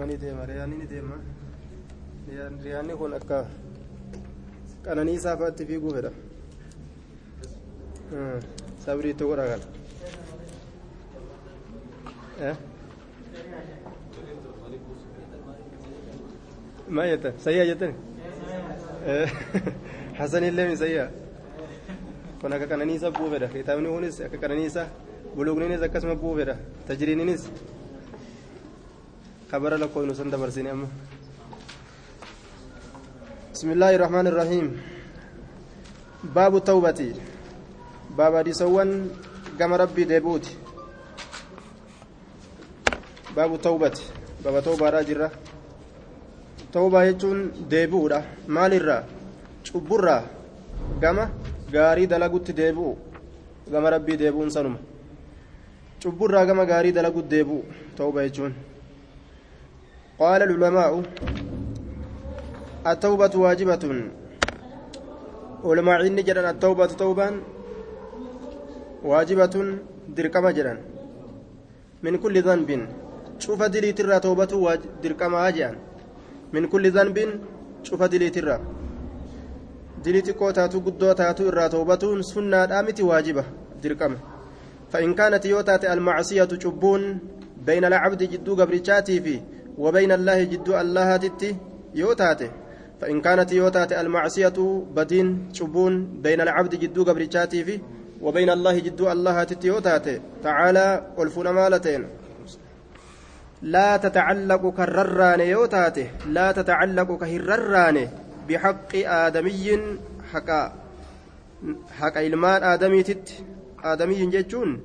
deema ni deema riyaanni ni deema riyaanni kun akka qananiisaa fa'aatti fiiguu fedha sabriitti godha kana ما يتا سيئة جدا حسن الله من سيئة kun akka qananiisa bu'uu fedha kitaabni kunis akka qananiisa buluugniinis akkasuma bu'uu fedha tajriiniinis kabara lakkoofnu san dabarsine amma بسم الله الرحمن الرحيم باب التوبة باب ديسوان قام ربي ديبوت باب التوبة باب توبة راجرة توبة يجون ديبورة مال الرا شبورة قام gaarii dalagutti deebi'u gama rabbii deebi'uun sanuma cubburraa gama gaarii dalagutti deebi'u tawba jechuun Qaala lulamaa'u التوبة واجبة. ولما عيني جدًا التوبة توبا واجبة دركما جدًا. من كل ذنب. شوف دلي ترى توبة دركما جدًا. من كل ذنب شوف دلي ترى. dilii xiqqoo taatu guddoo taatu irraa toobatuun sunnaadhaa miti waajiba dirqama فإن كانت يوتات المعصية جبون بين العبد جدو قبرشاتي في وبين الله جدو الله تتي يوتات فإن كانت يوتات المعصية بدين جبون بين العبد جدو قبرشاتي في وبين الله جدو الله تتي يوتات تعالى والفنا مالتين. لا تتعلق كرران يوتات لا تتعلق كهرران بحق آدمي حق حق إلمان آدمي تت. آدمي جتون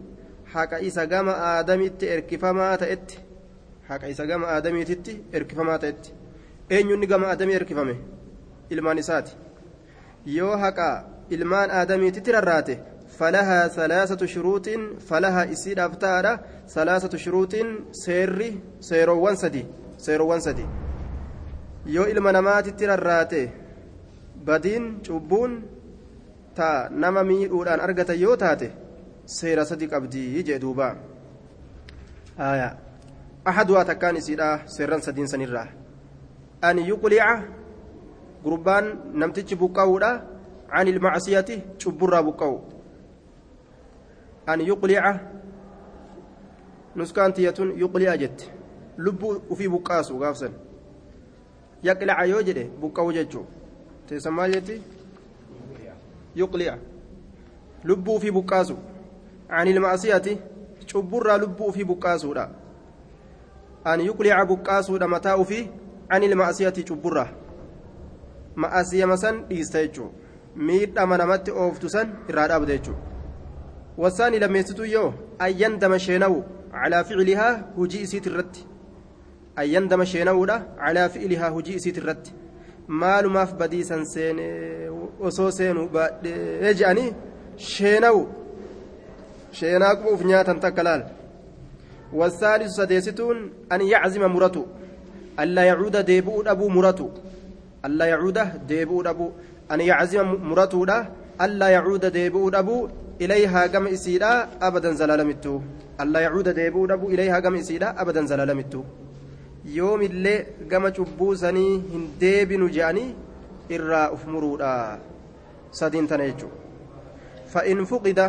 حق إسا قام آدمي إركفما قام آدمي تت إركفما تأت أين يني قام آدمي إركفمه إلمان إسات يو حق إلمان آدمي تترراته فلها ثلاثة شروط فلها إسيد أفتارة ثلاثة شروط سيري سيروان سدي سيروان سدي yoo ilma namaatitti rarraate badiin cubbuun ta nama miidhuudhaan argatan yoo taate seera sadi qabdii jee takkaan isiidha seerran sadiin sanirraa an yuqlica gurbaan namtichi buqqa'uudha an ilmacsiyati cubburraa buqqa'u an yuqlica nuskaan tiyatun yuqli'a jette lubbuu ufii buqqaasu gaafsan yaqlaca yoo jedhe buqqa'u jechuu teessan maal jetti yuqli'a lubbuu fi buqqaasu an ilmaasiyati cubburraa lubbuu fi buqqaasuudha an yuqlica buqqaasuudha mataa ufi an ilmaasiyati cubburraa ma'asiyama san dhiista jechuu miidhama namatti ooftu san irraa dhaabda jechuu wasaani lammeessituu yoo ayyan dama sheenawu calaa ficlihaa hujii isiit irratti ayyan dama sheenawuudha calaa fi'lihaa hujii isiit irratti maalumaaf badiisan seene osoo seenu baadhee je'anii sheenawu sheenaa quba uf nyaatan takka laal والثالث سديستون أن يعزم مرته. ألا يعود ديبو أبو مرته. ألا يعود ديبو أبو أن يعزم مرته ألا يعود ديبو أبو إليها قم إسيدا أبدا زلالمتو. ألا يعود ديبو أبو إليها قم إسيدا أبدا زلالمتو. sanii hin deebinu je'anii irraa uf muruudha sadiin tana jechuudha فإن فقد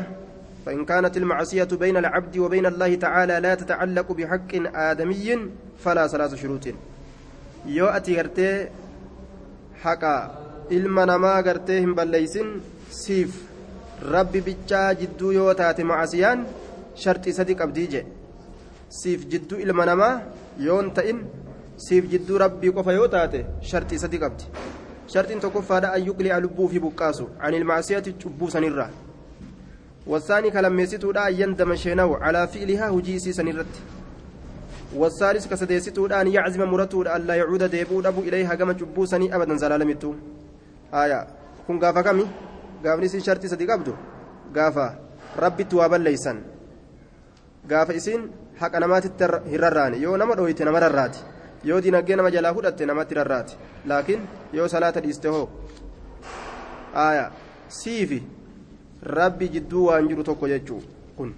فإن كانت المعصية بين العبد وبين الله تعالى لا تتعلق بحق آدمي فلا ثلاث شروط يو أتي غرتي حقا balleeysin siif rabbi bichaa jidduu yoo taate macasiyaan sharxii sadi qabdii je siif jidduu ilma namaa yoon ta'in siif jidduu rabbii qofa yoo taate sharxii sadi qabdi sharxiin tokkoffaadha an yuqli'a lubbuu fi buqqaasu an ilmaasiyati cubbuu sanirraa والثاني كلميستو دا يندم شينو على فعلها هجي سيسن الرت والثالث كسديستو دا أن يعزم مرتو دا ألا يعود ديبو أبو إليها كما جبوسني أبدا زلالمتو. آية. كن غافا كمي غافني سي شرطي سدي قبدو غافا. ربي توابا ليسن غافا إسين حق نمات الهرراني يو نما دويت نما رراتي. yoo dinagdee nama jalaa fudhatte namatti rarraati laakiin yoo salaata dhiiste hoo aya siifi rabbi jidduu waan jiru tokko jechuu kun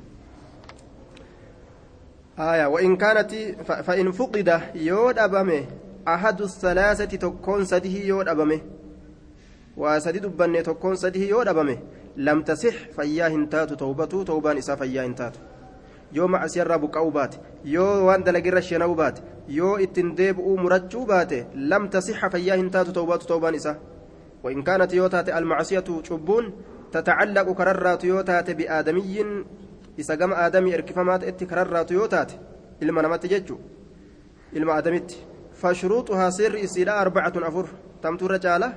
آية وإن كانت فإن فقد يود أبمه أحد الثلاثة تكون سده يود أبمه وسدي دبني تكون سده يود أبمه لم تصح فياه انتات توبته توبان إسا فياه انتات yoo macsiyarraa buqqa'uu baate yoo waan dalagirra shena'uu baate yoo ittiin deebi'uu murachuu baate lam tasixa fayyaa hin taatu tawbaatu tawbaan isaa وإن كانت يوتات المعصية شبون تتعلق كررات يوتات بآدمي إذا قام آدمي إركفمات إتي كررات يوتات. إلما نمت ججو. إلما آدمت فشروطها سر إسيلا أربعة أفر. تمت الرجالة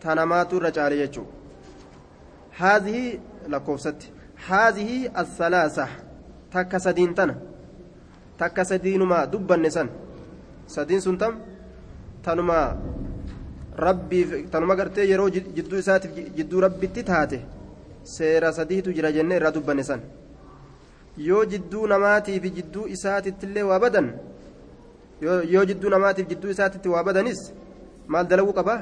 تنمات الرجال يجو هذه لكوفست هذه الثلاثة. tana takka sadiinumaa dubbanne san sadiin sun tam tanuma rabbiif tanuma gartee yeroo jidduu isaatiif jidduu rabbitti taate seera sadiitu jira jenne irraa dubbanne san yoo jidduu namaatiif jidduu isaatittillee waa badan yoo jidduu namaatiif jidduu isaatitti waa badanis maal dalaguu qaba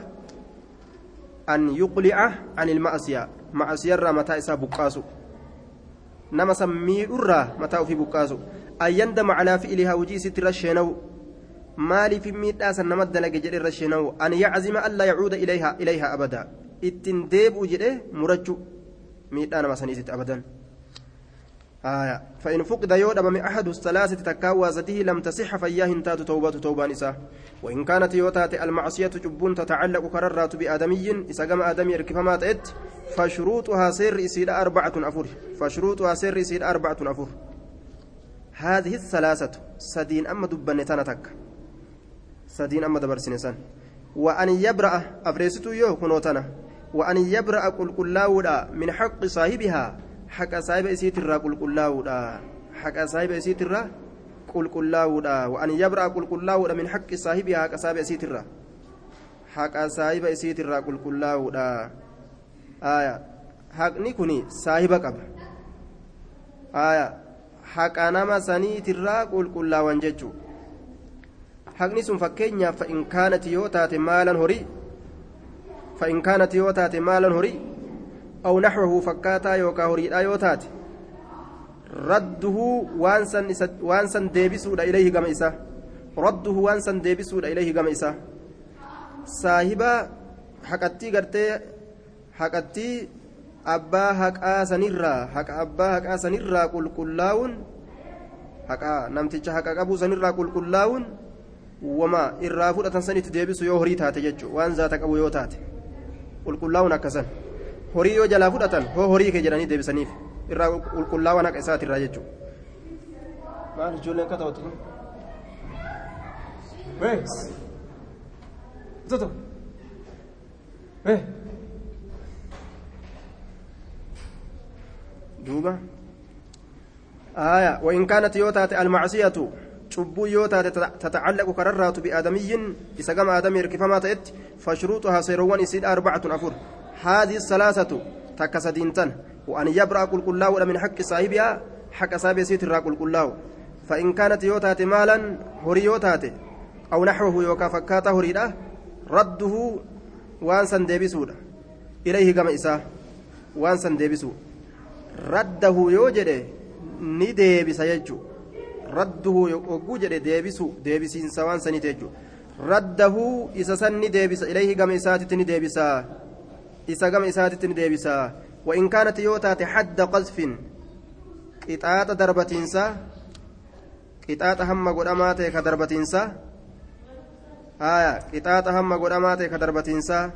an yuqlica an ilma'asiyaa ma'asiyarraa mataa isaa buqqaasu nama san miidhurraa mataa ofii buqqaasu ayyandama calaa fi'ilihaa hojii isitti irra sheenawu maaliif miidhaa san nama dalage jedhe irra sheenawu? An yaczima allaa yacuuda ilayhaa abadaa ittiin deebi'u jedhe murachu miidhaa nama saniisitti abadan. آية فإن فقد يودب من أحد الثلاثة تكاوازته لم تصح فياه انتات توبة توبان إساه وإن كانت يوتات المعصية جبون تتعلق كررات بآدمي إذا قام آدمي ركفما تأت فشروطها سر إسيد أربعة أفر فشروطها سر إسيد أربعة أفر هذه الثلاثة سدين أما دبن تنتك سدين أما دبر سنسان وأن يبرأ أفريستو يو كنوتنا وأن يبرأ كل كلاودا من حق صاحبها haqa saahiba isiitirraa qulqullaa'uudha haqa saahiba isiitirraa qulqullaa'uudha waan yabraa qulqullaa'uudha min haqqi saahibii haqa saahiba isiitirraa haqa saahiba isiitirraa qulqullaa'uudha haqni kun saahiba qaba haqa nama saniitirraa qulqullaa'an jechuu haqni sun fakkeenyaaf fa'in kaanati yoo taate maalan horii? Fa'in kaanati yoo taate maalan horii? أو نحوه فكاتا يوكا هريدا يوتات رده وانسن وانسن ديبسود إليه كما إسا رده وانسن ديبسود إليه كما إسا صاحبا حقتي قرتي حقتي أبا حقا سنرا حق أبا حقا سنرا قل كلاون حقا نمتج حقا أبو سنرا قل وما إرا فودة سنت ديبسو يو هريتا تججو وان ذاتك أبو يوتات قل كلاون أكسن horii yoo jalaa fudhatan hoo horii kee jedhanii deebisaniif irraa qulqullaawwan haqa isaati irraa jechuudha. maal ijoolleen akka ta'utti. Wee! Toto! Wee! duuba. آية وإن كانت يوتات المعصية cubbuu yoo taate tatacallaqu kararraatu biaadamiyyin isa gama aadamii hirkifamaa ta'etti fashruuxuhaa seerowwan isiidha arbacatun afur. هذه الثلاثة تكسدينتن وأن يبرأ قل قلاو من حق صاحبها حق صاحب سيتر قل قلاو فإن كانت يوتات مالا هري يوتات أو نحوه يوكا فكاتا هريدا رده وانسا ديبسودا إليه كما إساه وانسا ديبسو رده يوجد نديبس يجو رده يوجد ديبسو ديبسين سوان سنتيجو رده إسا سن ديبس إليه كما إساتت نديبسا isa gama isaatitti ni deebisaa وإن كانت يوتات حد قذف قطاط دربتينسا قطاط هم قدامات كدربتينسا آية قطاط هم قدامات كدربتينسا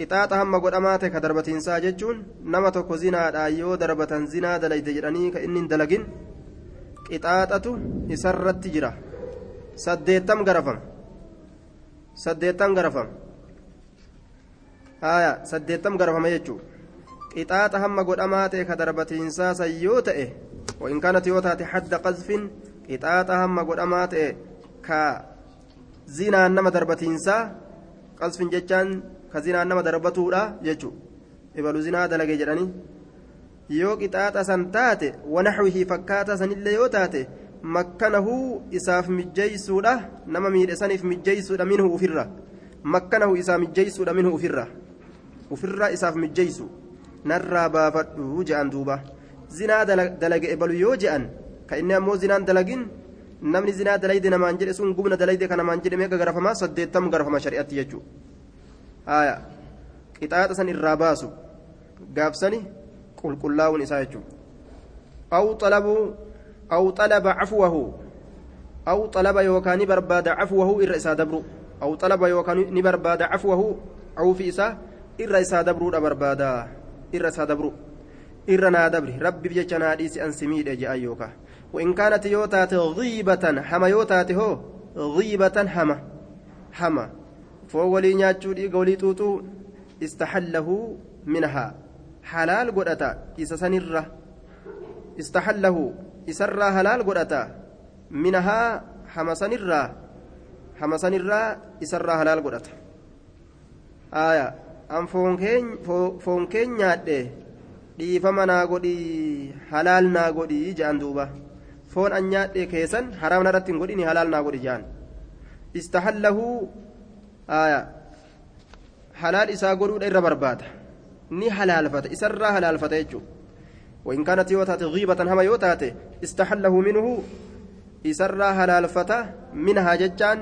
حد قذف قطاط هم قدامات كدربتينسا ججون نما توكو زنا يو دربة زنا دليت جراني كإنن دلقين قطاطة إسرت جرا سديتم غرفم saddeettan garafama haya saddeettam garafama jechuun qixaaxa hamma godhamaa ta'e ka darbatiinsaa san yoo ta'e wain kaanati yoo taate hadda qazfin qixaaxa hamma godhamaa ta'e ka zinaan nama darbatiinsaa qazfin jechaan ka zinaan nama darbatuudha jechuun ibalu zinaa dalage jedhanii yoo qixaaxa san taate wanaxwihii fakkaata sanillee yoo taate makkanahu isaaf mijjeeysuudha nama miidhesaniif mijjeeysuudha minhu ufirra makkanahu isaa mijjeeysuudha minhu ufirra ufirra isaaf mijjeeysu narraa baafadhu je'an duuba zinaa dalage ebalu yoo je'an ka inni ammoo zinaan dalagin namni zinaa dalayde namaan jedhe sun gubna dalayde ka jedhe meeqa garafamaa saddeettamu garafama shari'atti jechuu haya qixaaxa san irraa baasu gaafsani qulqullaa'uun isaa jechuu aw xalabuu aw xalaba cafwahu aw xalaba yookaan ni barbaada cafwahu irra isaa dabru aw xalaba yookaan ni barbaada cafwahu cawfi isaa irra isaa dabruudha barbaada irra isaa dabru irra naa dabri rabbiif jecha naa dhiisi an simiidhe je'an yookaan وإن كانت يوتات غيبة حما يوتات هو غيبة حما حما foon walii nyaachuu dhiiga walii xuuxuu istahallahu minahaa halaal godhata isa sanirra. Istahallahu isarraa halaal godhata minahaa hamasanirraa hamasanirraa isarraa halaal godhata. Aya an foon keen nyaadhe dhiifama naa godhii halaal naa godhii jedhan duuba. Foon an nyaadhe keessan haraamna irratti hin godhini halaal naa godhi jedhan istahallahu halaal isaa godhuudha irra barbaada. Ni halaalfata. Isarraa halaalfata jechuudha وإن كانت يوتات غيبة هما يوتات استحله منه إسرى هلالفته منها ججان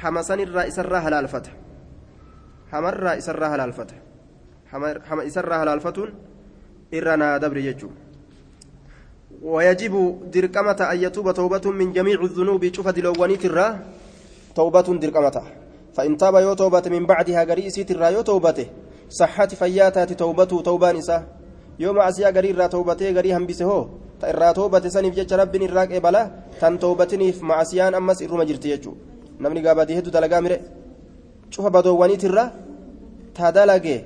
حمسن الرا إسرى هلالفته حمر إسرى هلالفته حم إسرى هلالفتون إرنا دبر يجو ويجب درقمة أن يتوب توبة من جميع الذنوب شوف دلوانيت الرا توبة درقمة فإن تاب يو توبة من بعدها قريسيت الرا يو توبته صحة فياتات توبته توبان إسا يوم أسيا قرير توبته قري هم بسهو irraa toobate saniif jecha rabbiin irraa qeebala tan toobatiniif macasiyaan ammas irruma jirti jechuu namni gaabadii hedduu dalagaa mire cufa badoowwaniitirra ta dalage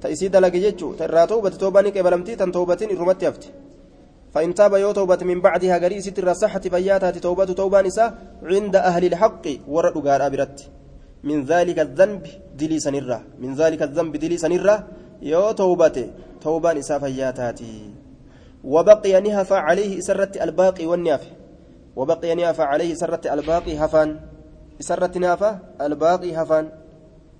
ta isii dalage jechuu ta irraa toobate toobaan ni qeebalamti tan toobatin irrumatti hafti فإن تاب يو توبة من بعدها غري ستر صحة فياتها توبة توبة نساء عند أهل الحق ورد قال أبرت من ذلك الذنب دلي سنرة. من ذلك الذنب دلي سنرة. يو توبة توبة نساء فياتاتي. وبقي نهف عليه سرت الباقي والناف وبقي نهف عليه سرت الباقي هفان. سرت نافة الباقي هفان.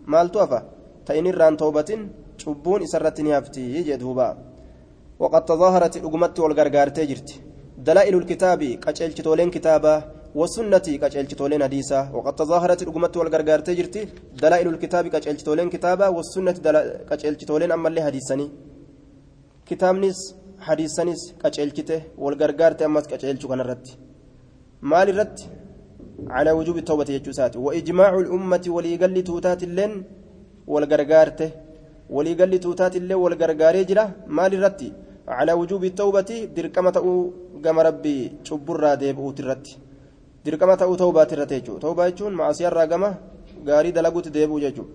مال توفى تين توبة شبون سرت نافتي يجدوبا وقد تظاهرت الأقمت والغرغارت جرت. دلائل الكتاب. كتشلتولين كتابا. والسنة كتشلتولين حديثا وقد تظاهرت الأقمت والغرغارت جرت دلائل الكتاب كتشلتولين كتابا والسنة كتشلتولين أما اللي حديثني كتابنس wal gargaarte ammas qaceelchu kanarratti maal irratti calaa wujuubi tawbati jechuu isaati waijmaacu lummati waliigalli tuutaatilleen wal gargaarte waliigalli tuutaatillee wal gargaaree jira maal irratti calaa wujuubi tawbati dirqama ta'uu gama rabbii cubburraa deebi'uuti irratti dirqama ta'uu tawbaati irratti jechuu tawbaa jechuun maasiyarraa gama gaarii dalaguutti deebi'u jechuu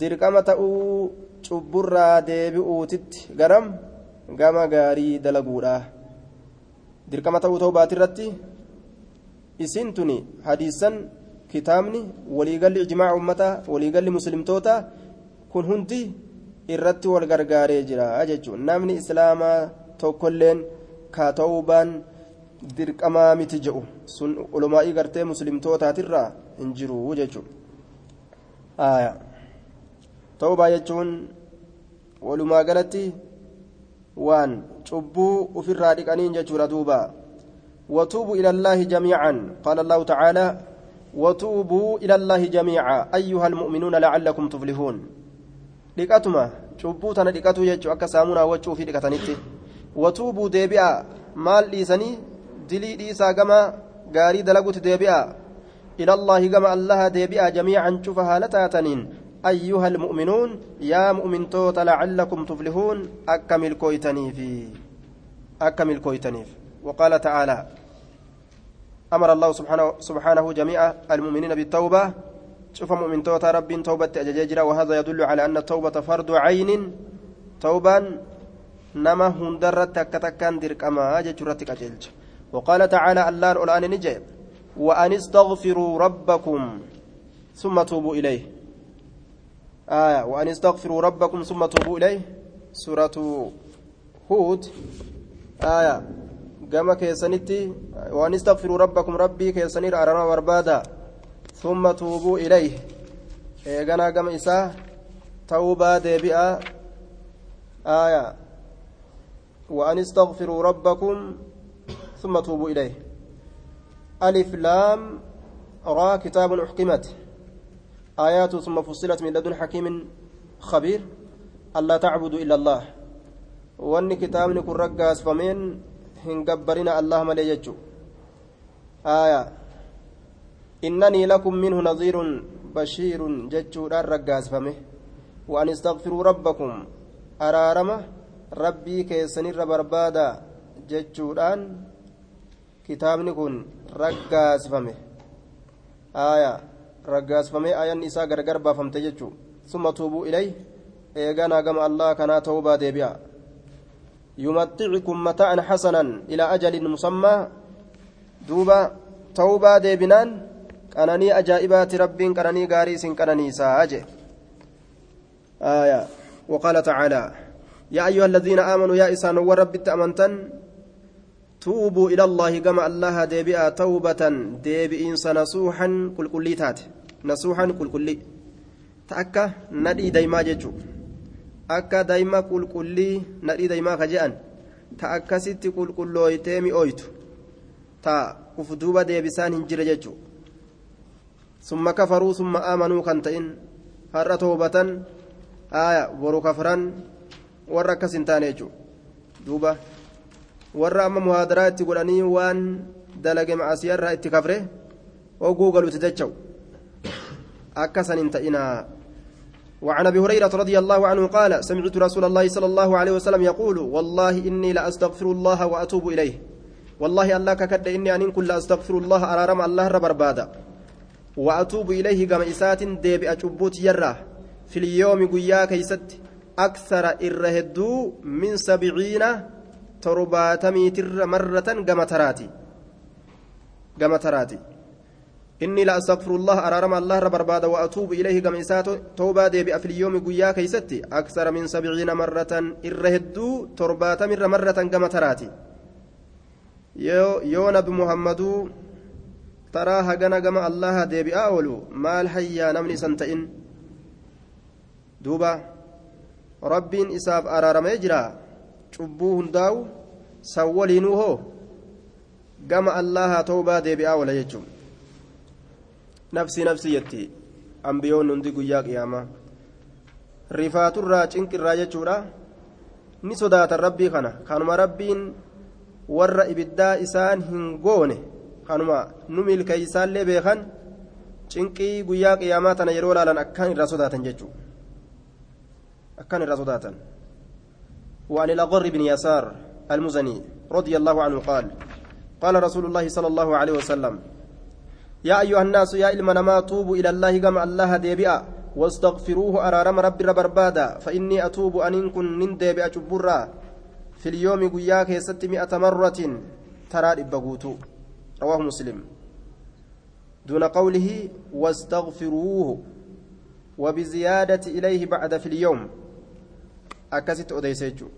dirqama ta'uu cubburraa deebi'uutitti garam gama gaarii dalaguudha. Dirqama ta'uu tawbaati irratti isin tuni hadiisan kitaabni waliigalli ijmaaca ummataa waliigalli muslimtoota kun hundi irratti wal gargaaree jira jechuun namni islaamaa tokkolleen ka tawbaan dirqamaa miti jedhu sun ulumaa'ii gartee muslimtootaatirraa hin jiru jechuun tawbaa jechuun walumaa galatti waan cubbuu ofirraa dhiqaniin jechuudha duuba وتوبوا إلى الله جميعا قال الله تعالى وتوبوا إلى الله جميعا أيها المؤمنون لعلكم تفلحون cubbuu tana dhiqatu jechuu akka saamunaa wachuu fi dhiqatanitti watuubuu deebi'a maal dhiisanii dilii dhiisaa gama gaarii dalagutti deebi'a. Ilallaahi gama allaha deebi'a jamiican cufa haala taataniin. أيها المؤمنون يا مؤمن توت لعلكم تفلحون أكمل كويتنيف أكمل كويتنيف وقال تعالى أمر الله سبحانه, سبحانه جميع المؤمنين بالتوبة شوف مؤمن توت رب توبة أججاجرة وهذا يدل على أن التوبة فرض عين توبا نما هندرت تكتكان درك أما أججرتك أجلج وقال تعالى الله الآن نجي وأن استغفروا ربكم ثم توبوا إليه. آية وأن استغفروا ربكم ثم توبوا إليه سورة هود. آية كما كيسنتي وأن استغفروا ربكم ربي كيسنير أرانا بربادا ثم توبوا إليه. إيغانا كما إساء توبة ديبئة. آية وأن استغفروا ربكم ثم توبوا إليه. ألف لام را كتاب أحكمت. آيات ثم فصلت من لدن حكيم خبير. ألا تعبدوا إلا الله. وأن كتاب كن رقاس فمن هنقبرنا الله ملي آية. إنني لكم منه نظير بشير جتشورا رقاس فمه. وأن استغفروا ربكم. أرارمه ربي كيسنير بربادا جتشوران kitaabni kun raggaasifame aya raggaasifame ayan isaa gargar baafamte jechuu summa tuubuu ilay eeganaa gama allah kanaa tawbaa deebi'a يمتعكم متاعا حسنا إلى أجل مسمى دوبا توبا ديبنان كانني أجائبات رب كانني غاريس كانني ساجه آية وقال تعالى يا أيها الذين آمنوا يا إسان ورب التأمنتن توبوا إلى الله كما الله ديبئا توبة ديبئين نصوحا كل كلي تات. نصوحا كل كلي تأكا ندي دايما جيجو. أكا دايما كل كلي ندي دايما خجأن تأكا ست كل كلوي تيمي أويتو. تا كفدوبا ديبسان هنجر جيجو. ثم كفروا ثم آمنوا كنتئن هر توبة آية ورو كفرا ورا كسنتان دوبا. Warra amma muhaadaraa itti godhanii waan dalage macasiyarraa itti kafre oguu galuuti jechaw akkasan hin ta'inaa. وعن ابي هريره رضي الله عنه قال سمعت رسول الله صلى الله عليه وسلم يقول والله اني لاستغفر الله واتوب اليه والله الله ككد اني ان كل استغفر الله ارارم الله رب بادا واتوب اليه كما اسات ديب اجبوت يرى في اليوم قيا كيست أكثر الرهدو من سبعين torbaatamiitirra marratan gama taraati gama taraati inni la astaqfirullah araarama allah irra barbaada wa atuubu ilayhi gama isaa toobaa deebi'a filyoomi guyyaa keeysatti aksara min sabciina marratan irra hedduu torbaatamirra marratan gama taraati yoo nabi muhammaduu taraa hagana gama allaha deebi'aa oolu maal hayyaa namni isan ta'in duuba rabbiin isaaf araaramee jira cubbuu hundaa'u san waliinuu hoo gama allaha tawbaa deebi'aa wala jechuun. Nafsi nafsi jetti ambiyoonni hundi guyyaa qiyaamaa rifaaturraa cinqirraa jechuudha. Ni sodaatan rabbii kana. Kanuma rabbiin warra ibiddaa isaan hin goone. Kanuma nu milkeeysaallee beekan cinqii guyyaa qiyaamaa tana yeroo laalan akkan irraa sodaatan jechuudha. Akkan irraa sodaatan. وعن الأغر بن يسار المزني رضي الله عنه قال قال رسول الله صلى الله عليه وسلم يا أيها الناس يا إلما ما توبوا إلى الله كما الله ديبئا واستغفروه أرارم ربي ربربادا فإني أتوب أن كن نندي بأجبرا في اليوم قياك ستمائة مرة ترى إبقوتو. رواه مسلم. دون قوله واستغفروه وبزيادة إليه بعد في اليوم. أكست أديسيجو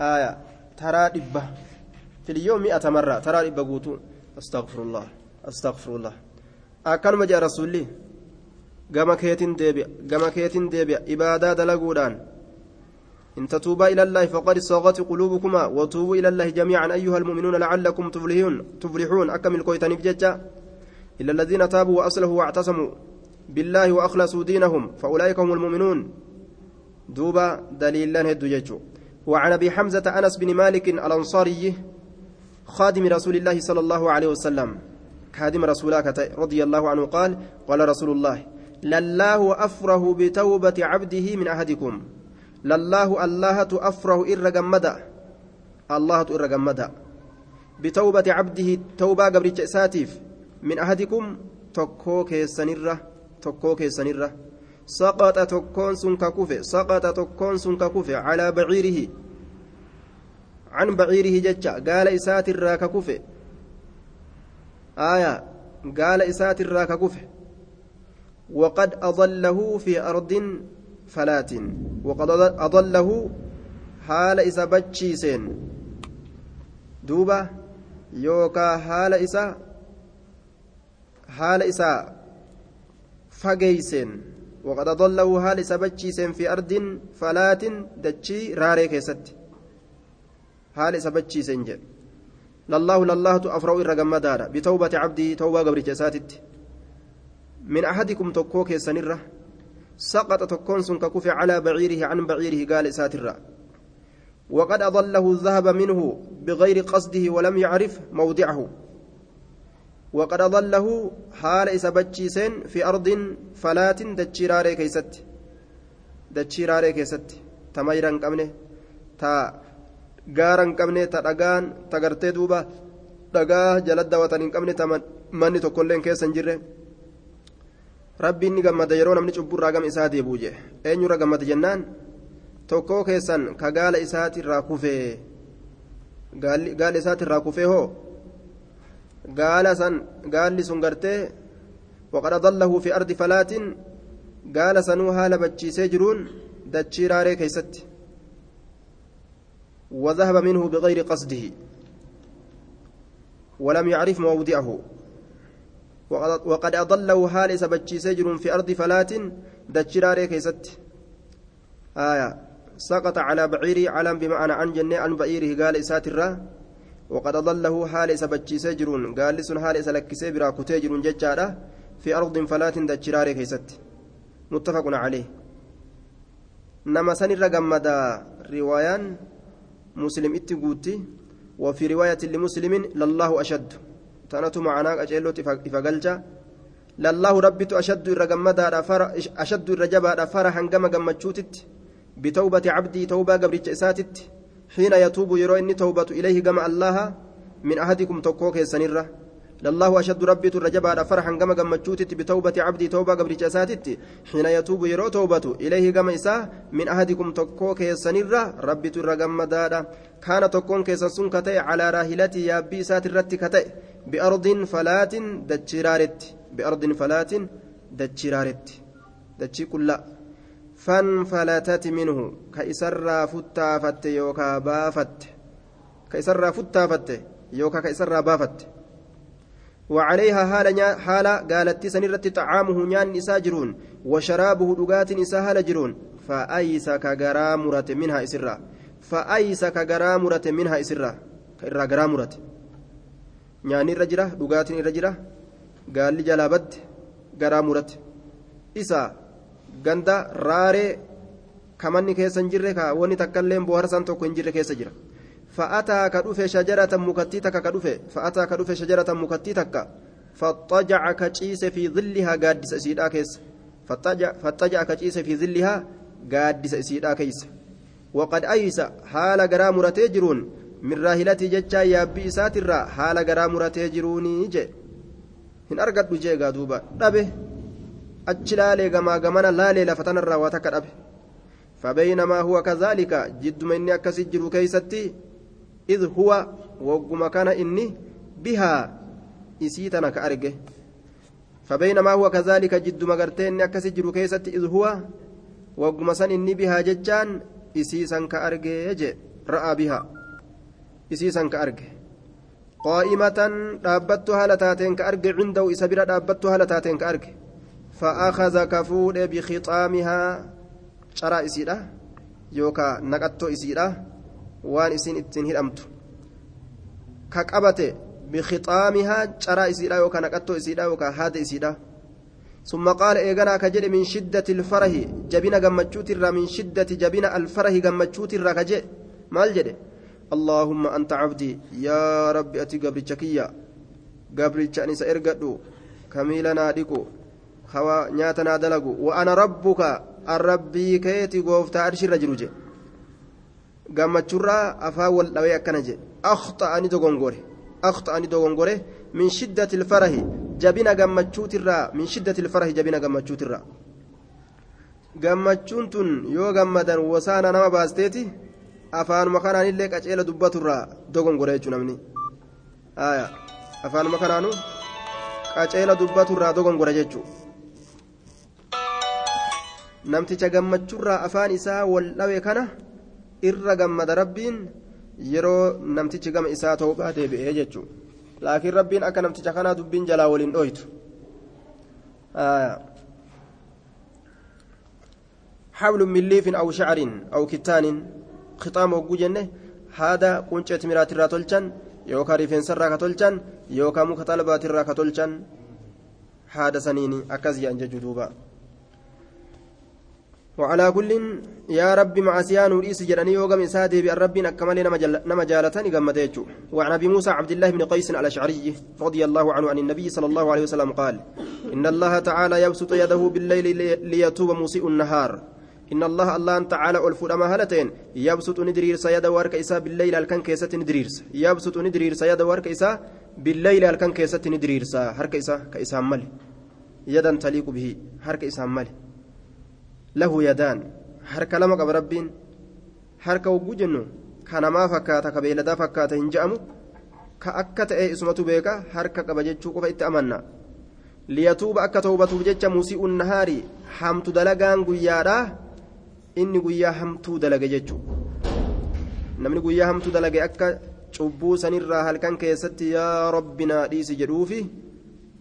آية ترى دبة في اليوم مئة مرة ترى دبة قوتو أستغفر الله أستغفر الله أكن مجا رسولي gama keetin deebi'a gama keetin deebi'a. Ibaadaa dalaguudhaan إن تتوبا إلى الله فقد صاغت قلوبكما وتوبوا إلى الله جميعا أيها المؤمنون لعلكم تفلحون تفلحون أكم الكويتان بججة إلا الذين تابوا وأصلحوا واعتصموا بالله وأخلصوا دينهم فأولئك هم المؤمنون دوبا دليلا هدو ججو وعن أبي حمزة أنس بن مالك الأنصاري خادم رسول الله صلى الله عليه وسلم. خادم رسولك رضي الله عنه قال قال رسول الله لله أفره بتوبة عبده من أحدكم. لله الله أفره إر جمدا الله إر جمدا بتوبة عبده توبة قبل ساتيف من أحدكم تكوك سنرة تكوك سنرة سقط تكون سنك سقط تكون سنك على بعيره. عن بعيره جتة قال إسات الراك كفه آية قال إسات الراك كفه وقد أضله في أرض فلات. وقد أضله حال إسا بتشيسين دوبا يوكا حال إسا حال إسا فقيسين وقد أضله حال سبتشيسين في أرض فلات دتشي راري كيست. حال سبتشيسين جل لله لله أفرو إرقم دارا بتوبة عبدي توبة قبر جساتت. من أحدكم تكوك سنرة سقط تكون ككف على بعيره عن بعيره قال ساترة وقد أضله الذهب منه بغير قصده ولم يعرف موضعه. وقد أضله حال إسبتشيسين في أرض فلات دتشيراري كيست دتشيراري كيست تميرا قمنه تا gartee duuba dhagaa jala daawwatan hin qabne ta manni tokkolleen keessa hin jirre rabbiin ni gammada yeroo namni cubburraa gama isaa deebi'u jee eenyurra gammada jennaan tokkoo keessan ka gaala isaatirraa kufee gaala isaatirraa kufee hoo gaala san gaalli sun gartee waqad adallahu fi ardi falaatin gaala sanuu haala bachiisee jiruun dachii raaree keeysatti. وذهب منه بغير قصده. ولم يعرف موضعه. وقد أضله حال سبتشي سجر في أرض فلات دجراري كيست. آية. سقط على بعيري علم بمعنى عن جنة عن بعيره قال إساترة. وقد أضله حال سبتشي سجر قال لسن حال سلك سبرا كتاجر ججارة في أرض فلات دجراري كيست متفق عليه. نما سنر جمد روايان مسلم اتقوتي وفي رواية لمسلم لله أشد. تنتو معناك أجلو إفقلجا لله ربت أشد الرجمدا أشد الرجبا فرحا كما جمتشوتت بتوبة عبدي توبة قبل إساتت. حين يتوب يرى إني توبة إليه كما الله من أحدكم تقوك سنرة لله أشد ربي الرجبا فرحا كما جمتشوتت بتوبة عبدي توبة قبل إساتت حين يتوب يرى توبة إليه كما إسا من أحدكم تقوك سنرة ربي الرجمدا كان تقون كيسن كتئ على راهلتي يا بي ساترت كتئ. بأرض فلات دجرارت بأرض فلات دجرارت دجي كلا. فانفلتت منه كيسر فتافت يوكا بافت كيسر فتافت يوكا كيسر بافت وعليها حال حال قالت سنرت طعامه نيان إساجرون وشرابه دقات إساهل جرون. فأيس كغرامرة منها إسرا. فأيس كغرامرة منها إسرا. كإرا غرامرة. nyaanni irra jira dhugaatiin irra jira gaalli jalaa ganda raaree kamanni keessa hin jirre ka wanni takkaillee bohaarsan tokko hin jirre keessa jira fa'ataa ka dhufe shajaratan mukattii takka ka dhufe fa'ataa ka dhufe shajaratan mukattii takka faxajaca ka ciise fi zillihaa gaaddisa isiidhaa keessa faxajaca ka ciise fi zillihaa gaaddisa isiidhaa keessa waqad ayisa haala garaa muratee jiruun min raahilatii jechaa yaabbii isaatirraa haala garaa muratee jiruunii je hin argadhu jeegaa duuba dhabe achi laalee gamaa gamana laalee lafa tanarraa waa takka dhabe. فبينما هو كذلك جد من أكسي جرو كيستي إذ هو وقم كان إني بها إسيتنا كأرجه فبينما هو كذلك جد مغرتين أكسي جرو كيستي إذ هو وقم سن إني بها ججان إسيسا كأرجه رأى بها isiisan ka arge qaa'imatan dhaabbattu haala taateen ka arge cindahu isa fuudhe bikixaamihaa caraa isiidha yookaa naqattoo isiidha waan isiin ittiin hidhamtu ka qabate bikixaamihaa caraa isiidha yookaa naqattoo isiidha yookaa haada isiidha ثم قال إيغانا كجد من شدة الفرح جبنا جمتشوت من شدة جبنا الفرح جمتشوت الركجة مال جده اللهم أنت عبدي يا ربي أتي قبل شكية قبل شأنس إرقدو كميلنا ديكو خوا نياتنا دلقو وأنا ربك الربي كيتي قوفت عرش الرجل جي قامت شرا أفاول لوي أكنجي أخطأ أني دوغونغوري أخطأ أني دوغونغوري من شدة الفرح جبنا قامت شوترا من شدة الفرح جبنا قامت شوترا gammachuun tun yoo gammadan wasaana nama baasteeti afaanuma kanaanillee qaceela dubbaturraa dogongora jechuun namni afaanuma kanaanu qaceela dubbaturraa dogongora jechuun namticha gammachurraa afaan isaa wal dhawe kana irra gammada rabbiin yeroo namtichi gama isaa ta'uu baatee deebi'ee jechuudha laakiin rabbiin akka namticha kanaa dubbiin jalaa waliin dhooytu حبل من ليف أو شعر أو كتان خطام وجنة هذا قنشة مرات الراتولشان يوكا ريفين سرا كتولشان يوكا مكتلبات الرا هذا سنيني أنجا جدوبا وعلى كل يا رب مع سيان ورئيس جراني وقم إسادي بأن ربي أكمل نما جالتني قمتيجو وعن أبي موسى عبد الله بن قيس الأشعري رضي الله عنه عن النبي صلى الله عليه وسلم قال إن الله تعالى يبسط يده بالليل ليتوب مسيء النهار. إن الله الله تعالى ألفود أما هلتين. يبسط ندرير سيد وارك إسا بالليل الكن كيسة ندرير يبسط ندرير سيد وارك إسا بالليل الكن كيسة ندرير هرك إسا كإسا مل. يدا تليق به. هرك إسا مل. له يدان هرك لما قبل ربين هرك وجوجنو كان ما فكاتا كبيلدا فكاتا هنجأمو كأكت إيه اسمته بيكا هرك قبجتشو قفا إتأمنا liyatuuba akka tawbatuuf jecha musii'uun nahaari hamtu dalagaan guyyaadha inni guyyaa hamtuu dalage jechuudha namni guyyaa hamtuu dalage akka cubbuu sanirraa halkan keessatti yaa rabbinaa dhiisi jedhuufi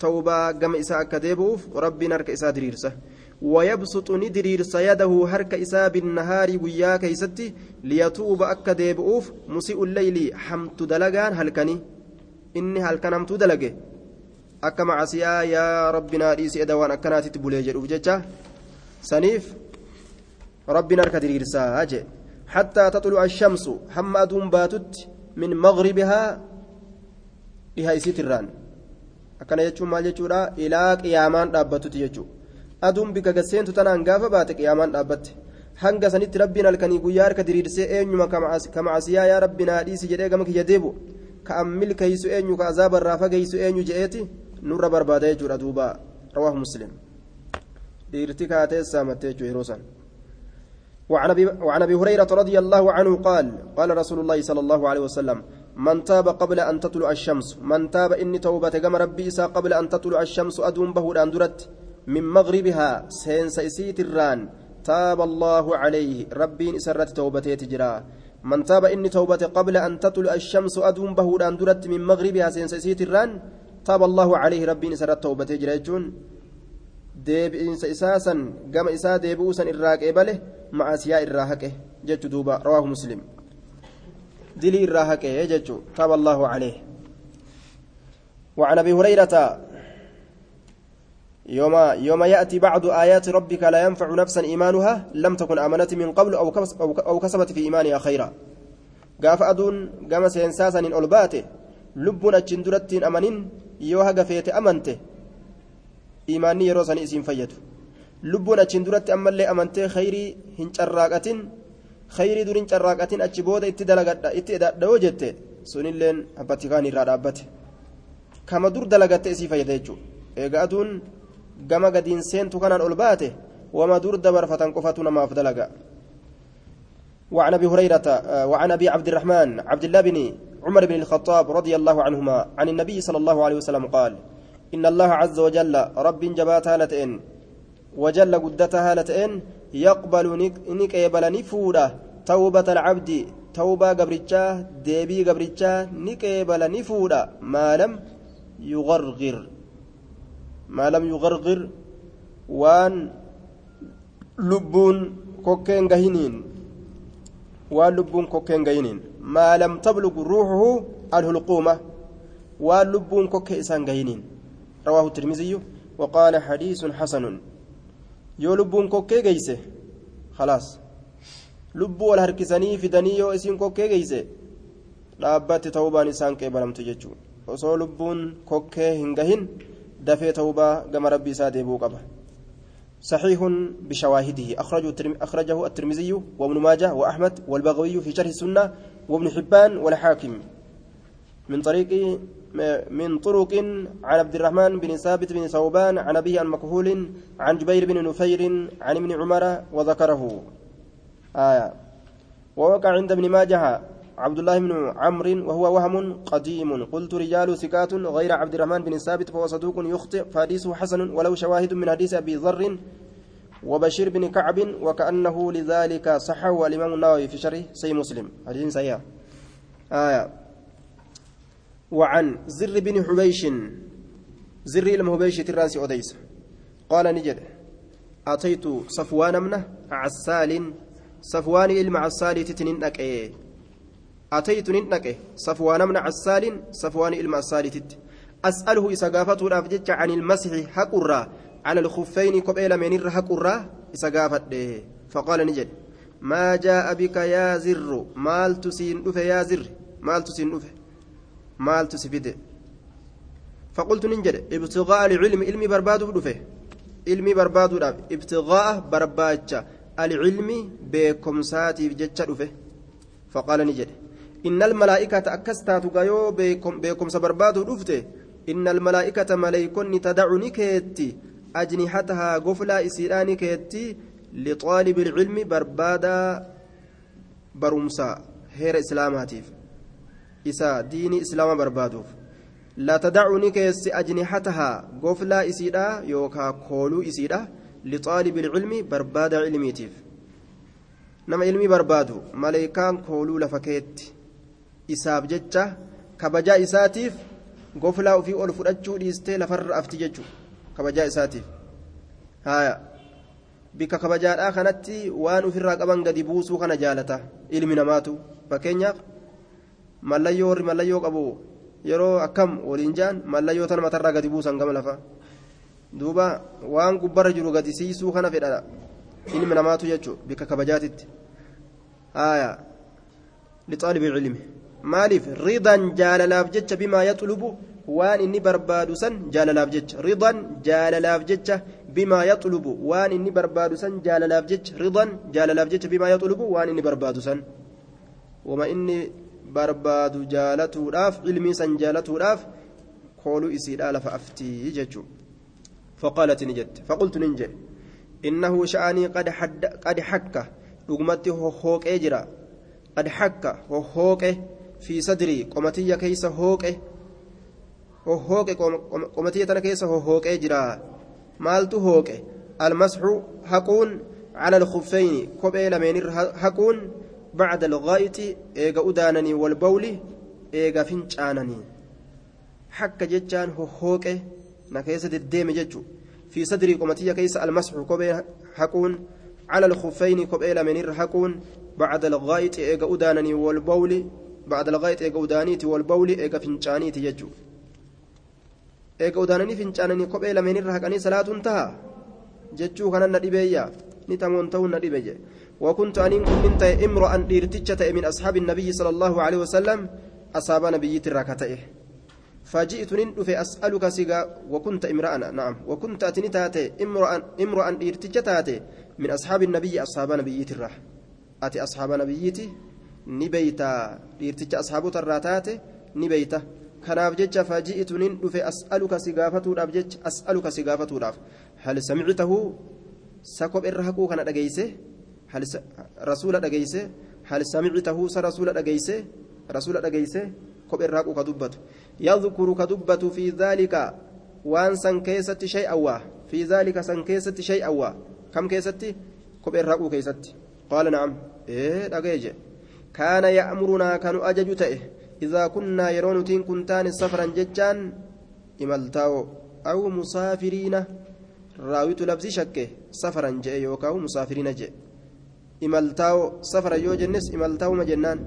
tawbaa gama isaa akka deebi'uuf rabbiin harka isaa diriirsa ويبسط ندرير سيده هرك إساب النهار ويا كيستي ليتوب أكا ديبؤوف مسيء الليل حمت دلقان هلكني. إني هلكن حمت دلقه أكا معسيا يا ربنا ديسي أدوان أكنات تبولي جدوف جتشا سنيف ربنا أركا دريرسا أجي حتى تطلع الشمس حما أدوم باتت من مغربها لها يسيتران akkana jechuun maal jechuudha ilaa qiyaamaan dhaabbatutti jechuudha aduun bika gasseentu tanaan gaafa baate qiyaamaan dhaabbatte hanga sanitti rabbiin halkanii guyyaa harka diriirsee eenyuma ka macasiyaa yaa rabbi naa dhiisi jedhee gama kiyya deebu ka an eenyu ka azaabarraa fageeysu eenyu jedheeti nurra barbaada jechuudha duuba rawaahu muslim dhiirti kaatee saamattee jechuudha yeroo san وعن ابي هريره رضي الله عنه قال قال رسول الله صلى الله عليه وسلم من تاب قبل ان تطلع الشمس من تاب اني توبه كما ربي قبل ان تطلع الشمس ادوم به اندرت من مغربها سين سيسيت الران. تاب الله عليه. ربي إسرت توبته تجرا. من تاب إني توبه قبل أن تطلع الشمس أدوم به اندرت من مغربها سين سيسيت الران. تاب الله عليه. ربي إسرت توبته تجرا deebi'insa isaasan gama isaa deebi'uusan irraa qeebale macasiyaa irraa haqe jechu duuba rawaahu muslim dilii irraa haqe jechu taaba allaahu caleh وعن أبي هريرة يوم يوم ياتي بعض ايات ربك لا ينفع نفسا ايمانها لم تكن امنت من قبل أو أو كسبت في ايمانها خيرا قاف ادون قام سينساسا ان الباته لبنا تشندرتين امنين يوها قفيت isiin fayyadu lubbuun achiin duratti ammallee amantee khayrii hin carraaqatin khayrii dur hin carraaqatin achi booda itti dalagadha itti edadha'oo jette sunilleen abbatti kaan irraa dhaabbate kama dur dalagatte isii fayyada gama gadiin seentu kanaan ol baate wama dur dabarfatan qofatu namaaf dalaga. وعن أبي هريرة وعن أبي عبد الرحمن عبد الله بن عمر بن الخطاب رضي الله عنهما عن النبي صلى الله عليه وسلم قال إن الله عز وجل رب جباتها لتئن وجل قدتها لتئن يقبل نك يبل نفودا توبة العبد توبة قبرتشا ديبي قبرتشا نك يبل نفودا ما لم يغرغر. ما لم يغرغر وان لبون كوكين قهينين وان لبون كوكين قهينين ما لم تبلغ روحه الهلقومة وان لبون كوكي إسان قهينين رواه الترمذي وقال حديث حسن. يو لبون كوكي جيسه خلاص. harkisanii fidanii yoo isiin kokkee geeyse dhaabbatti ta'uubaan isaan qeebalamtu jechuudha osoo lubbuun kokkee hin gahin ta'uubaa gama rabbii isaa deebi'uu qaba. صحيح بشواهده أخرجه أخرجه الترمذي وابن ماجه وأحمد والبغوي في شرح السنة وابن حبان والحاكم من طريق من طرق عن عبد الرحمن بن ثابت بن ثوبان عن أبيه عن مكهول عن جبير بن نفير عن ابن عمر وذكره آية ووقع عند ابن ماجه عبد الله بن عمرو وهو وهم قديم. قلت رجال ثقات غير عبد الرحمن بن ثابت فهو صدوق يخطئ فحديثه حسن ولو شواهد من حديث أبي ذر وبشير بن كعب وكأنه لذلك صحه الإمام النووي في شرح سي مسلم. حديث سيئة آية. وعن زر بن حبيش زر المهبيش ترانسي أديس قال نجد أتيت صفوان من عسال صفوان إلما عسال تتنين أكي أتيت ننك صفوان من عسال صفوان إلما عسال تت أسأله إذا قافته الأفجج عن المسح حقرة على الخفين قبيل من حقرة إذا قافت. فقال نجد ما جاء بك يا زر؟ مال تسين يا زر؟ مال تسين مال تسفيد فقلت ننجد ابتغاء العلم علمي برباد دفه علمي برباد ابتغاء برباجة العلم بكم ساتي فقال نجد إن الملائكة أكستات غيو بكم بكم سبرباد دفته إن الملائكة ملائكون تدعني كيتي أجنحتها قفلا إسيراني كيتي لطالب العلم بربادا برمسا هير إسلاماتيف إسا ديني إسلام بربادوف لا تدعني كيس أجنحتها قفلا إسيدا يوكا كولو إسيدا لطالب العلم بربادا علميتيف نما علمي بربادو ملائكان كولو isaaf jecha kabajaa isaatiif goflaa ofii ol fudhachuu dhiistee lafarra afti jechuudha kabajaa isaatiif. Haaya. Bika kabajaadhaa kanatti waan ofirraa qaban gadi buusuu kana jaalata ilmi namaatu. Fakkeenyaaf mallayyoo warri mallayyoo qabu yeroo akkam waliin jaan mallayyoo tan matarraa gadi buusan gama lafa. Duuba waan gubbarra jiru gadi siisuu kana fedhadha ilmi namaatu jechuudha bika kabajaatitti. Haaya. Lixaalibii cilmi. Maaliif ridan jaalalaaf jecha bimaa yaxlubu waan inni barbaadu san jaalalaaf jecha ridan jaalalaaf jecha bimaa yaxlubu waan inni barbaadu san jaalalaaf jecha ridan jaalalaaf jecha bimaa yaxlubu waan inni barbaadu san wama inni barbaadu jaalatuudhaaf ilmii san jaalatuudhaaf kooluu isiidhaa lafa aftii jechuu فقالت نجت فقلت ننجي إنه شأني قد حد قد حك رغمتي هوك أجرا قد حك هوك في صدري قمتي كيس هوك هوك قمتي تنا كيس هوك أجرا مالت هوك المسح حقون على الخفين كوبيل من حقون بعد الغائط إيجا أدانني والبول إيجا فنشانني حك جتان هوك نكيس الديم جتشو في صدري قمتي كيس المسح كوبيل حقون على الخفين كوبيل من حقون بعد الغائط إيجا أدانني والبول بعد الغائط إيجا أدانيتي والبول إيجا فنشانيتي kophee lameenirra haqanii salaatuun taha jechuu kanan na dhibeeyya ni tamoon ta'uun na dhibe jedhe وكنت أنين كن من تأي امرأ ديرتشة من أصحاب النبي صلى الله عليه وسلم أصاب نبي الركتئه فجئت ندف أسألك سيغا وكنت امرأ نعم وكنت أتني تاتي امرأ امرأ ديرتشة تاتي من أصحاب النبي أصحاب نبي الرح أتي أصحاب نبيتي نبيتا ديرتشة أصحاب الراتات نبيتا kanaaf jecha faji'itu nin dhufe as'aluka si gaafatuudhaaf jecha as'aluka si gaafatuudhaaf hal samictahu sa kopherra haquu kana dhageeyse rasuula dhageeyse hal samictahu sa rasuula dhageeyse rasuula dhageeyse kopherra haquu ka dubbatu yadhkuru ka dubbatu fi dhaalika waan san keessatti shay'an waa fi dhaalika san keessatti shay'an waa kam keessatti kopherra haquu keessatti qaala na'am ee dhageeje kaana ya'murunaa kanu ajaju ta'e إذا كنا يرون تين كنتان سفرا ججان إملتاو. أو مسافرين. راويت لبزي شكه. سفرا جاء يوكاو مسافرين جاء إملتاو. سفرا يو جنس إملتاو مجنان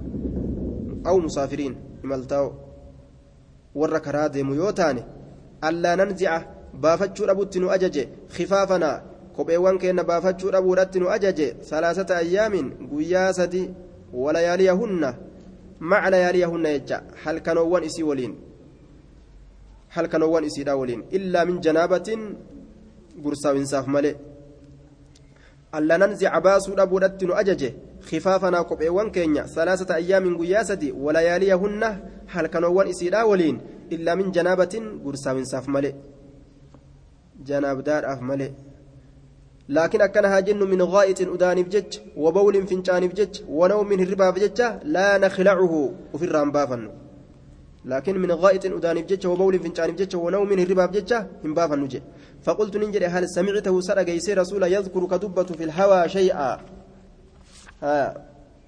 أو مسافرين إملتاو. ور كرا ديمو يوتاني ألا ننزع. بافتشو ربوت نو أججي خفافنا. kopheewwan keenya baafachuu dhabuudhatti nu ajaje salaasata ayyaamin guyyaa sadi walayaaliyahunna مع لياليهن يجا. هل كانوا إسي ولين؟ هل كانوا إسي ولين؟ إلا من جنابة قرصا وانساف ملئ ألا ننزع باسو أبودت أججه خفافنا قبعوان كينيا ثلاثة أيام قياسة ولياليهن هل كانوا إسي ولين؟ إلا من جنابة قرصا وانساف ملئ جناب دار أف ملئ لكن أكنها جن من غائط أداني بجج وبول فنشان بجج ونوم من الربا بجج لا نخلعه وفي الرامبافن لكن من غائط أداني بجج وبول فنشان بجج ونوم من الربا بجج هم بافن نجي فقلت ننجري هل سمعته سرق يسير رسول يذكر كدبة في الهوى شيئا. ها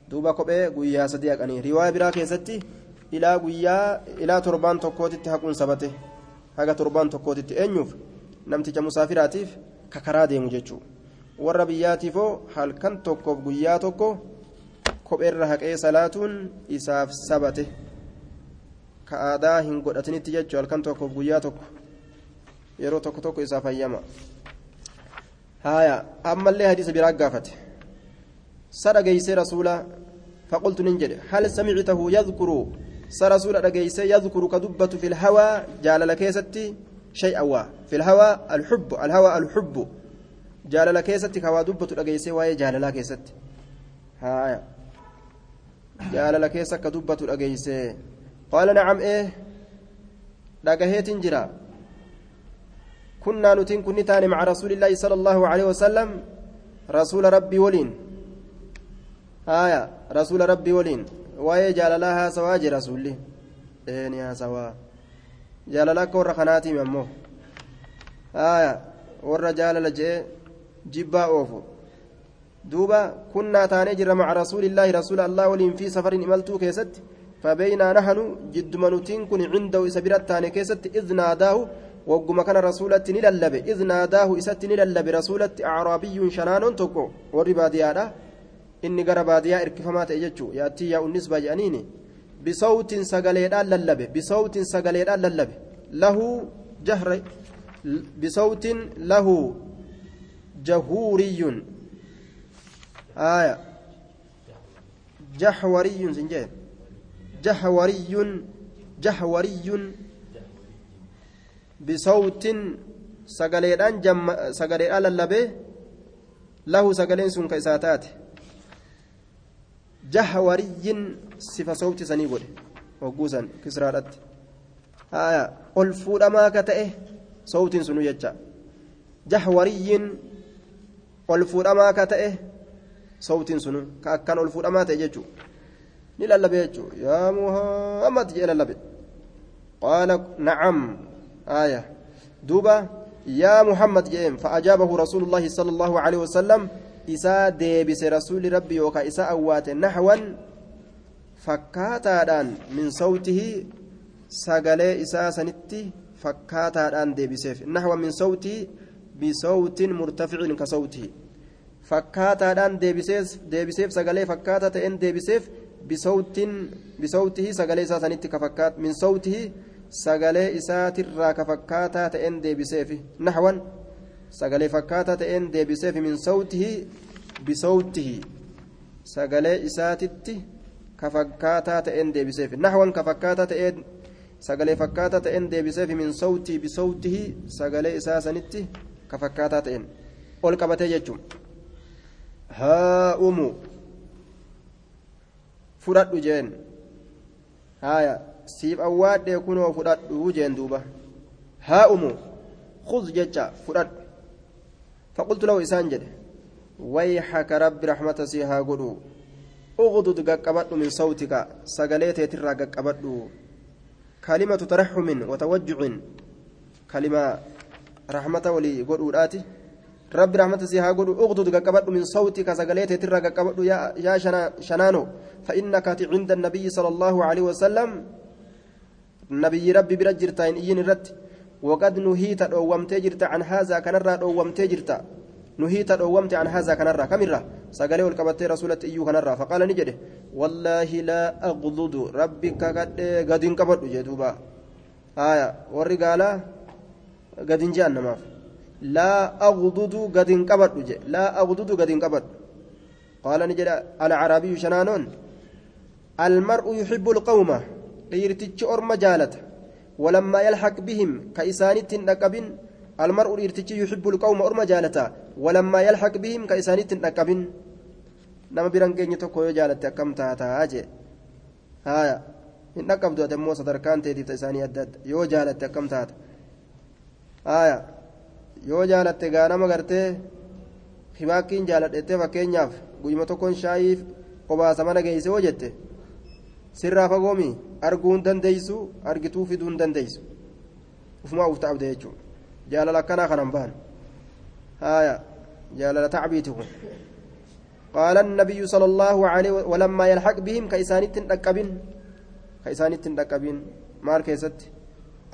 دوبا كوبي غويا صديق أني. رواية برا كيستي إلى غويا إلى تربان توكوتي هكون سبته. هكا تربان توكوتي أنيوف نمتج مسافراتيف ككرا ديمو جيتشو warra biyyaatiifoo halkan tokkoof guyyaa tokko kopheerra haqee salaatuun isaaf sabate ka aadaa hin godhatinitti jechuu halkan tokkoof guyyaa tokko yeroo tokko tokko isaaf hayyama haya ammallee hadiisa biraa gaafate sadhageeysee rasuula فقلت ننجد هل سمعته يذكر سرسول أدقيسي يذكر كدبة في الهوى جال لكيستي شيئا وا في الهوى الحب الهوى الحب جال لكيستي كوا دبة أدقيسي واي جال لكيستي هايا جال لكيسة كدبة أدقيسي قال نعم إيه دقهيت جرا كنا نتين كنتان مع رسول الله صلى الله عليه وسلم رسول ربي ولين آية رسول ربي ولين jaalalaa haasawaa jira rasuulli. Ni haasawaa. Jaalalaa akka warra kanaatiimi ammoo. Haaya warra jaalala je'e. Jibbaa oofu duuba kunnaa taanee jirra maca rasuulillaahi rasuula allah waliin fi safarin imaltuu keessatti فبينا نحن جد منوتين كن عنده سبيرت تاني كيست إذ ناداه وقم كان رسولة نللب إذ ناداه إست نللب رسولة أعرابي شنان تكو ورباديانا inni gara baadiyyaa irkifamaa ta'e jechuun yaattii yaa'u nisbaa jedhaniini bisawtiin sagaleedhaan lallabe bisawtiin sagaleedhaan lallabe lahuu jahra bisawtiin lahuu haaya jahwariyyun sin jee jahwariyyun jahwariyyun bisawtiin sagaleedhaan sagaleedhaan lallabe lahu sagaleen sun ka isaa taate jahwariyyin sifa soobti sanii godhe hogguusan kisraadhatti ol fuudhamaa ka ta'e soobtiin sunu jecha jahwariyyin ol fuudhamaa ka ta'e soobtiin sunu ka akkan ol fuudhamaa ta'e jechuu ni lallabe jechuu yaa muhammad jee lallabe qaala nacam aya duuba yaa muhammad jeen fa'ajaabahu rasuulullaahi sala allaahu aleyhi wasalam isaa deebise rasuulli rabbi yookaan isa awwaate naxwan fakkaataadhaan min sawtihi sagalee isaa sanitti fakkaataadhaan deebiseef naxwan min sawtihi deebiseef sagalee fakkaata ta'een deebiseef bisawtin bisawtihi sagalee isaa sanitti ka fakkaat min sawtihi sagalee isaatirraa ka fakkaataa ta'een deebiseef naxwan sagalee fakkaataa ta'een deebiseef min sawtihi bisawtihi sagalee isaatitti ka fakkaataa ta'een deebiseef naxwan ka fakkaataa ta'een sagalee fakkaataa ta'een deebiseef min sawtii bisawtihi sagalee isaa sanitti fakkaataa ta'een ol qabatee jechuun haa umu fudhadhu jeen haaya siif awwaadhee kunoo fudhadhu jeen duuba haa umu khuz jecha fudhadhu فقلت له إسان جده ويحك رب رحمة سيها قدو اغضض قبض من صوتك سقليت ترى قبض كلمة ترحم وتوجع كلمة رحمة ولي قدو راتي رب رحمة سيها قدو اغضض قبض من صوتك سقليت ترى قبض يا, يا شنانو فإنك عند النبي صلى الله عليه وسلم نبي ربي برجرتين إين الرد وقد نهيت دومتي جرت عن هذا كنرا دومتي جرت نهيت دومتي عن هذا كنرا كمرا سغلي والقبتي رسولة ايو كنرا فقال نجده والله لا اغضض ربك قد قد انقبض جدوبا آية والرجالة قد انجان ما لا اغضض قد انقبض لا اغضض قد انقبض قال نجد العربي شنانون المرء يحب القوم ليرتج أرم جالته ولما يلحق بهم كإسانة نقبن المرء الارتجي يحب القوم أرم جالتا ولما يلحق بهم كإسانة نقبن نما برنجين تكو جالتا كم تاتا أجي هايا hin dhaqqabdu ati immoo sadarkaan teetiif isaanii adda adda yoo jaalatte akkam taata haaya yoo jaalatte gaa nama gartee hibaakkiin jaaladhettee fakkeenyaaf guyyuma tokkoon shaayiif qobaasa mana geeyse hoo jette sirraa fagoomi arguu hin dandeeysu argituu fiduu hin dandeeysu ufumaa uf ta'abde jechuudha jaalala akkanaa kanan bahan haaya jaalala tacbiiti kun قال النبي صلى الله عليه ولما يلحق بهم كإسانيت الأكبين كإسانيت الأكبين مال كيست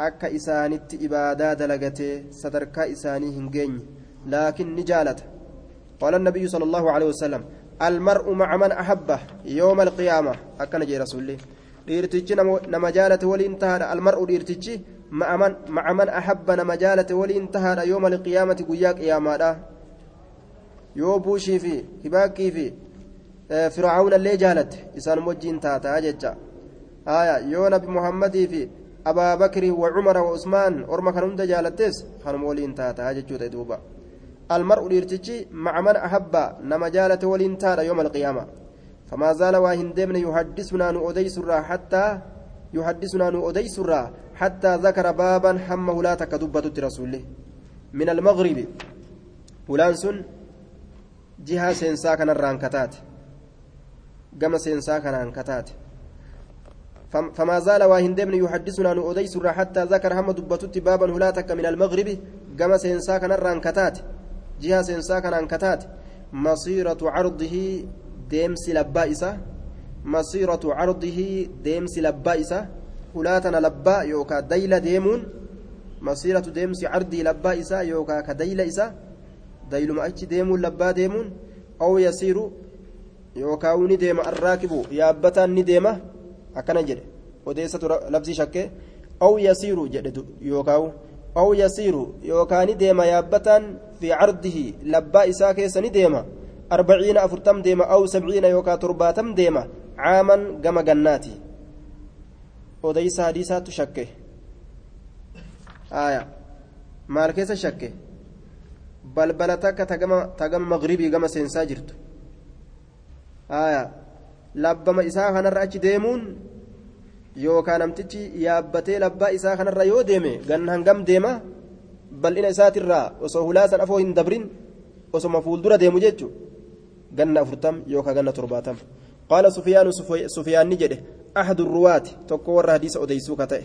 akka isaanitti ibaadaa dalagatee sadarkaa isaanii hin geenye laakiin ni jaalata قال النبي صلى الله عليه وسلم المرء مع من أحبه يوم القيامة أكن جي رسول dhiirtichi nama jaalate waliin tahaadha almar'u dhiirtichi maca man ahabba nama jaalate waliin tahaadha yooma alqiyaamati guyyaa qiyaamaadha yoo buushii fi hibaaqii fi fircaawna illee jaalatte isaan wajjiin taataa jecha aya yoo nabi muhammadii fi wa cumara wa usmaan orma kan hunda jaalattes kanuma waliin taataa jechuudha duuba almar'u dhiirtichi maca man ahabba nama jaalate waliin tahaadha yooma alqiyaama فما زال واهن دمن يحدثنا نو أديسرا حتى يحدثنا نو أديسرا حتى ذكر بابا حمه لا تكدبة رسوله من المغرب ولانسون جهة سينسا كان الرانكتات قام سينسا كان الرانكتات فما زال واهن دمن يحدثنا نو أديسرا حتى ذكر هم دبة بابا هلاتك من المغرب قام سينسا كان الرانكتات جهة سينسا كان الرانكتات مصيرة عرضه deemsi labbaa isa masiiratu cardihi deemsi labbaa isa hulaatana labbaa yookaa dayla deemuun masiiratu deemsi cardii labbaa isaa yookaa ka dayla isa dayluma achi deemuun labbaa deemuun aw yasiiru yookaa ni akkana jedhe. Odeessatu labsii shakkee aw yasiiru jedhe yookaawu aw yasiiru yookaani deema yaabbataan fi cardihi labbaa isaa keessa ni deema. Arbaciina afurtam deema aw sabciina yookaa torbaatam deema. Caaman gama gannaati. Odeysa hadiisaatu shakke aya maal keessa shakke balbala takka tagama tagama magribii gama seensaa jirtu. Aya labbama isaa kanarra achi deemuun yookaan namtichi yaabbatee labbaa isaa kanarra yoo deeme ganna hangam deema bal'ina isaatirraa osoo hulaasan afoo hin dabrin osoma fuuldura deemu jechuudha. ganna afurtam yookaan ganna torbaatam qaala sufiyaanu sufiyaanni jedhe ahadu ruwaati tokko warra hadiisa odeysuu ka ta'e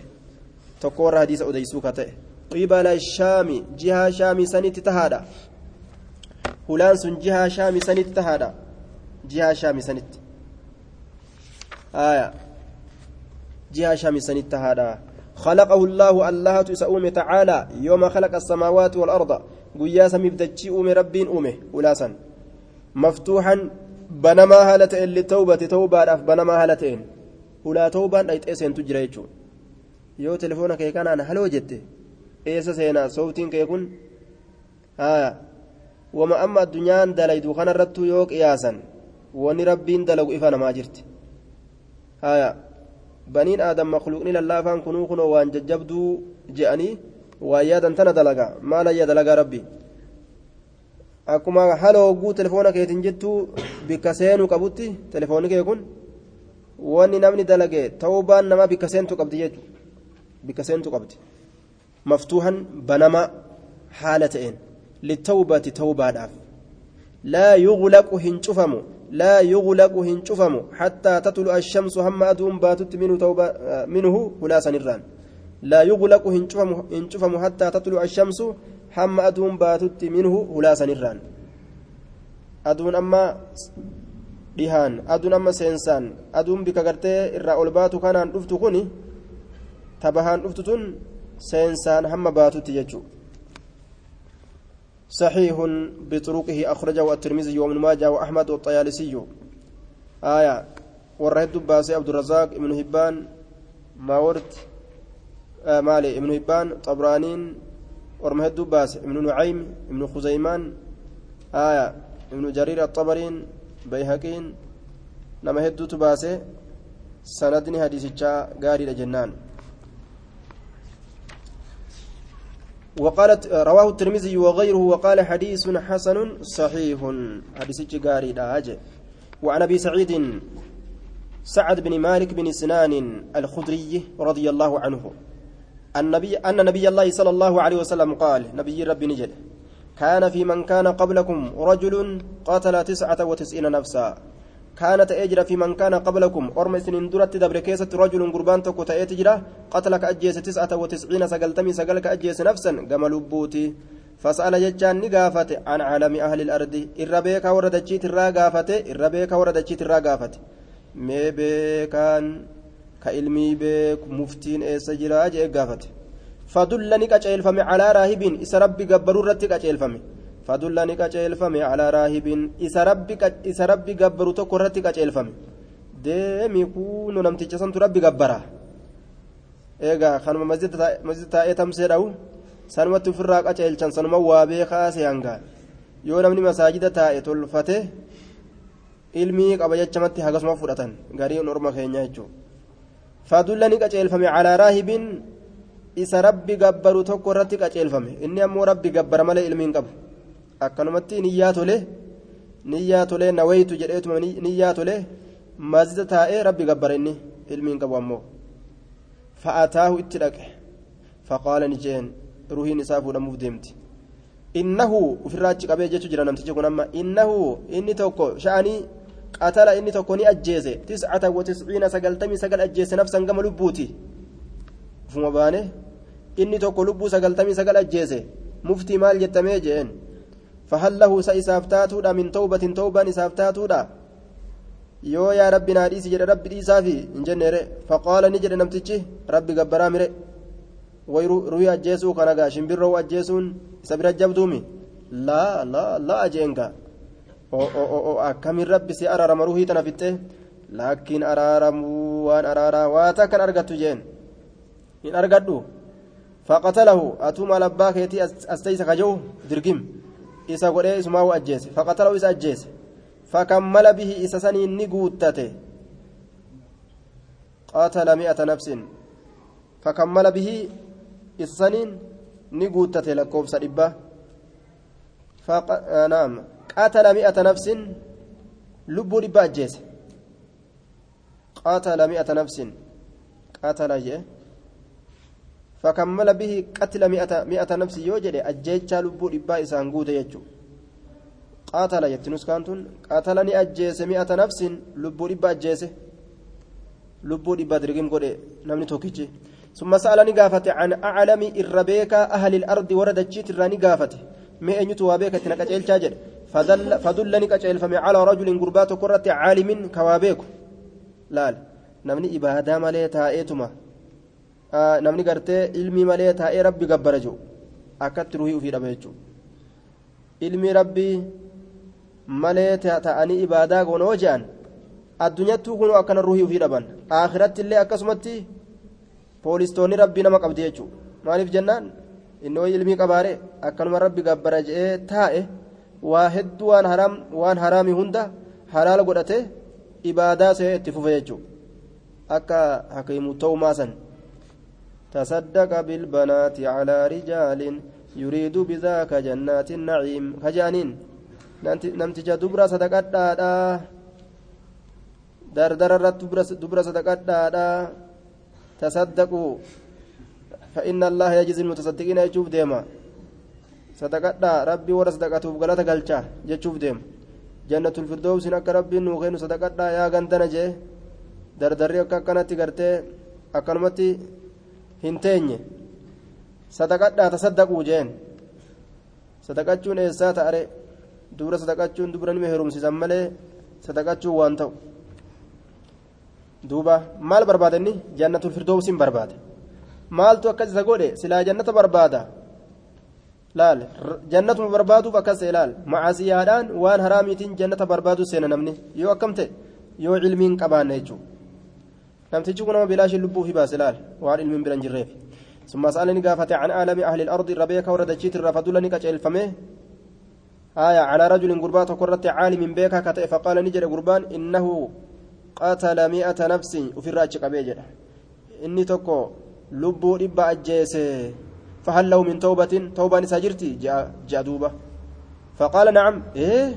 tokko warra hadiisa odeysuu ka ta'e qibala shaami jihaa shaamii sanitti tahaadha hulaan sun jihaa shaamii sanitti tahaadha jihaa shaamii sanitti aya jihaa shaamii sanitti tahaadha خلقه الله الله تسأوم تعالى يوم خلق السماوات والأرض قيا سميف دجي أومي ربين أومي ولاسا مفتوحا بنما هالتين للتوبة توبة أف بنما هالتين ولا توبة أيت إسين تجريتشو yoo telefoona kee kanaan haloo jette eessa seenaa sooftiin kee kun haya wama amma addunyaan dalaydu kanarrattu yoo qiyaasan wani rabbiin dalagu ifa namaa jirti haya baniin aadam makluuqni lallaafaan kunuu kunoo waan jajjabduu je'anii waan yaadan tana dalaga maal ayya dalagaa rabbi akkuma haloo hogguu telefoona keetiin jettuu bikka seenuu qabutti telefoonni kee kun wanni namni dalage ta'uubaan namaa bikka seentu qabdi jechuudha bikka seentu qabdi maftuuhan banama haala ta'een littawbati tawbaadhaaf laa yuglaqu hin cufamu ashamsu hamma aduun baatutti minhu tawba minhu hulaasanirraan laa yuglaqu hin cufamu hin cufamu hattaa tatlu ashamsu hamma aduun baatutti minhu hulaasanirraan aduun amma dhihaan aduun amma seensaan aduun bika gartee irraa ol baatu kanaan dhuftu kuni tabahaan dhuftu tun seensaan hamma baatutti jechuudha صحيح بطرقه أخرجه الترمذي وابن ماجه وأحمد والطيالسي. آية ورهد باسي عبد الرزاق ابن هبان ماورد آه مالي ابن هبان طبرانين ورمهد باسي ابن نعيم ابن خزيمان. آية ابن جرير الطبرين بيهقين نما هدو تباسي سندني حديث غاري جنان وقالت رواه الترمذي وغيره وقال حديث حسن صحيح. حديث جاري داج. وعن أبي سعيد سعد بن مالك بن سنان الخدري رضي الله عنه النبي أن نبي الله صلى الله عليه وسلم قال نبي ربي نجد كان في من كان قبلكم رجل قتل تسعة وتسعين نفسا. كانت أجر في من كان قبلكم. أرم سنين درت دبر كيسة رجل قربان تكو تأتجرا قتلك أجيس تسعة وتسعين سقلتمي سقلك أجيس نفسا. قمل بوتي فسأل ججان نقافت عن عالم أهل الأرض. إربيك وردتشيت الراقافت إربيك وردتشيت الراقافت مي بيكان كإلمي بيك مفتين إيسا جراج إقافت فدلني كأجيل فمي على راهبين. إس ربي قبروا رتك أجيل فمي fadullani qaceelfame calaa raahibin isa rabbi gabbaru tokko irratti qaceelfame deemi kuunu namticha santu rabbi gabbara eegaa kanuma masjida taa'ee tamsee dhawu sanumatti ofirraa qaceelchan sanuma waa beekaa seehangaa yoo namni masaajida taa'e tolfate ilmii qaba jechamatti hagasuma fudhatan gariin orma keenya jechuudha fadullani qaceelfame calaa raahibin isa rabbi gabbaru tokko irratti qaceelfame inni ammoo rabbi gabbara malee ilmiin qabu akkanumatti niyyaa tole niyyaa tole nawaytu jedheetuma niyyaa tole masjida taa'ee rabbi gabbara inni ilmiin qabu ammoo. Fa'ataahu itti dhaqe. Faqaala ni jeen ruhiin isaa fuudhamuuf deemti. Innahu ofirraa achi qabee jechuu jira namtichi kun amma innahu inni tokko sha'anii qatala inni tokko ni ajjeese. Tiscata wa tisciina sagaltamii sagal ajjeese nafsan gama lubbuuti. Ufuma baane inni tokko lubbuu sagaltamii sagal ajjeese. Muftii maal jettamee jeen taatuudha min tawbatin tawbaan isaaf taatuudha yoo yaa rabbi naa dhiisi jedhe rabbi dhiisaafi hin jenneere faqaala ni jedhe namtichi rabbi gabbaraa mire way ruhii ajjeesuu kanagaa shimbirroo ajjeesuun isa bira jabduumi laa laa laa jeenga akkamiin rabbi si araarama ruhii tana fixxe laakkiin araaramuu waan araaraa waa takkan argattu jeen hin argadhu faqatalahu atuma labbaa keetii as teeysa kaja'u dirgim isa godhee isumaa ajjeese faqatalahu isa ajjeese فكمل به إسسني نقوتته قاتل مئة نفس فكمل به إسسني نقوتته لكوف سربة فق... آه نعم قاتل مئة نفس لب ربا جيس قاتل مئة نفس قاتل جيه فكمل به قتل مئة, مئة نفس يوجد أجيتشا لب ربا إسان قوته يجو. قاتل يتنس كانتون قاتلني أجيس مئة نفس لبو ربا أجيس. لبو ربا درقم قد نمني توكيجي. ثم سألني قافت عن أعلم الربيك أهل الأرض ورد الجيت الراني قافت. مئة نيتو وابيك تنكجيل شاجر فدل فدلني كجيل فمي على رجل قربات كرة عالم كوابيك laal namni ibaadaa malee taa'eetuma namni gartee ilmi malee taa'ee rabbi gabbara jiru. Akkatti ruhii ufii dhaba jechuudha. Ilmi rabbii malee ta'anii ibaadaa gonoo je'an addunyattuu kunuu akkana ruhii ufii dhaban. Akhiratti illee akkasumatti poolistoonni rabbii nama qabdi jechuudha. Maaliif jennaan? Innoo ilmii qabaare akkanuma rabbi gabbara je'ee taa'e waa hedduu waan haraam waan haraami hunda halaal godhate ibaadaa see itti fufe jechuudha. Akka hakiimu ta'uu maasan تصدق بالبنات على رجال يريد بذاك جنات النعيم. خجانين نمتجا دبرا صدقات دردر الرت دبرا صدقات تصدقوا. فإن الله يجزي المتصدقين. يشوف ديما. صدقات ربي ورا صدقاته بغلطة قلشا يشوف ديما جنة الفردوس أكا ربي نوخين صدقات يا غندنا جي. دردري أكا كانت غرتي أكنمتي هنتيني صدقات تصدقوا جين sadaqachuun eessaa ta'are dubra sadaqachuun dubra nima heerumsiisan malee sadaqachuun waan ta'u duuba maal barbaada inni jannatul firdoosiin barbaada maaltu akkas isa godhe silaa jannata barbaada laal jannatuma barbaaduuf akkas ilaal macaasiyaadhaan waan haraamiitiin jannata barbaadu seena namni yoo akkam ta'e yoo cilmiin qabaanne jechuudha namtichi kun nama bilaashin lubbuu fi baase laal? Waan ilmiin bira hin jirreef. ثم سألني قافت عن عالم أهل الأرض ربيك وردتشيت الرفضلني كأجل فمه آية على رجل قربات قرة عالم بيك كتئ فقال نجر قربان إنه قتل مئة نفس وفي الراجع قبيجر إني تكو لبو إبا أجيس فهل له من توبة توبة نساجرتي جاء جاء دوبة فقال نعم إيه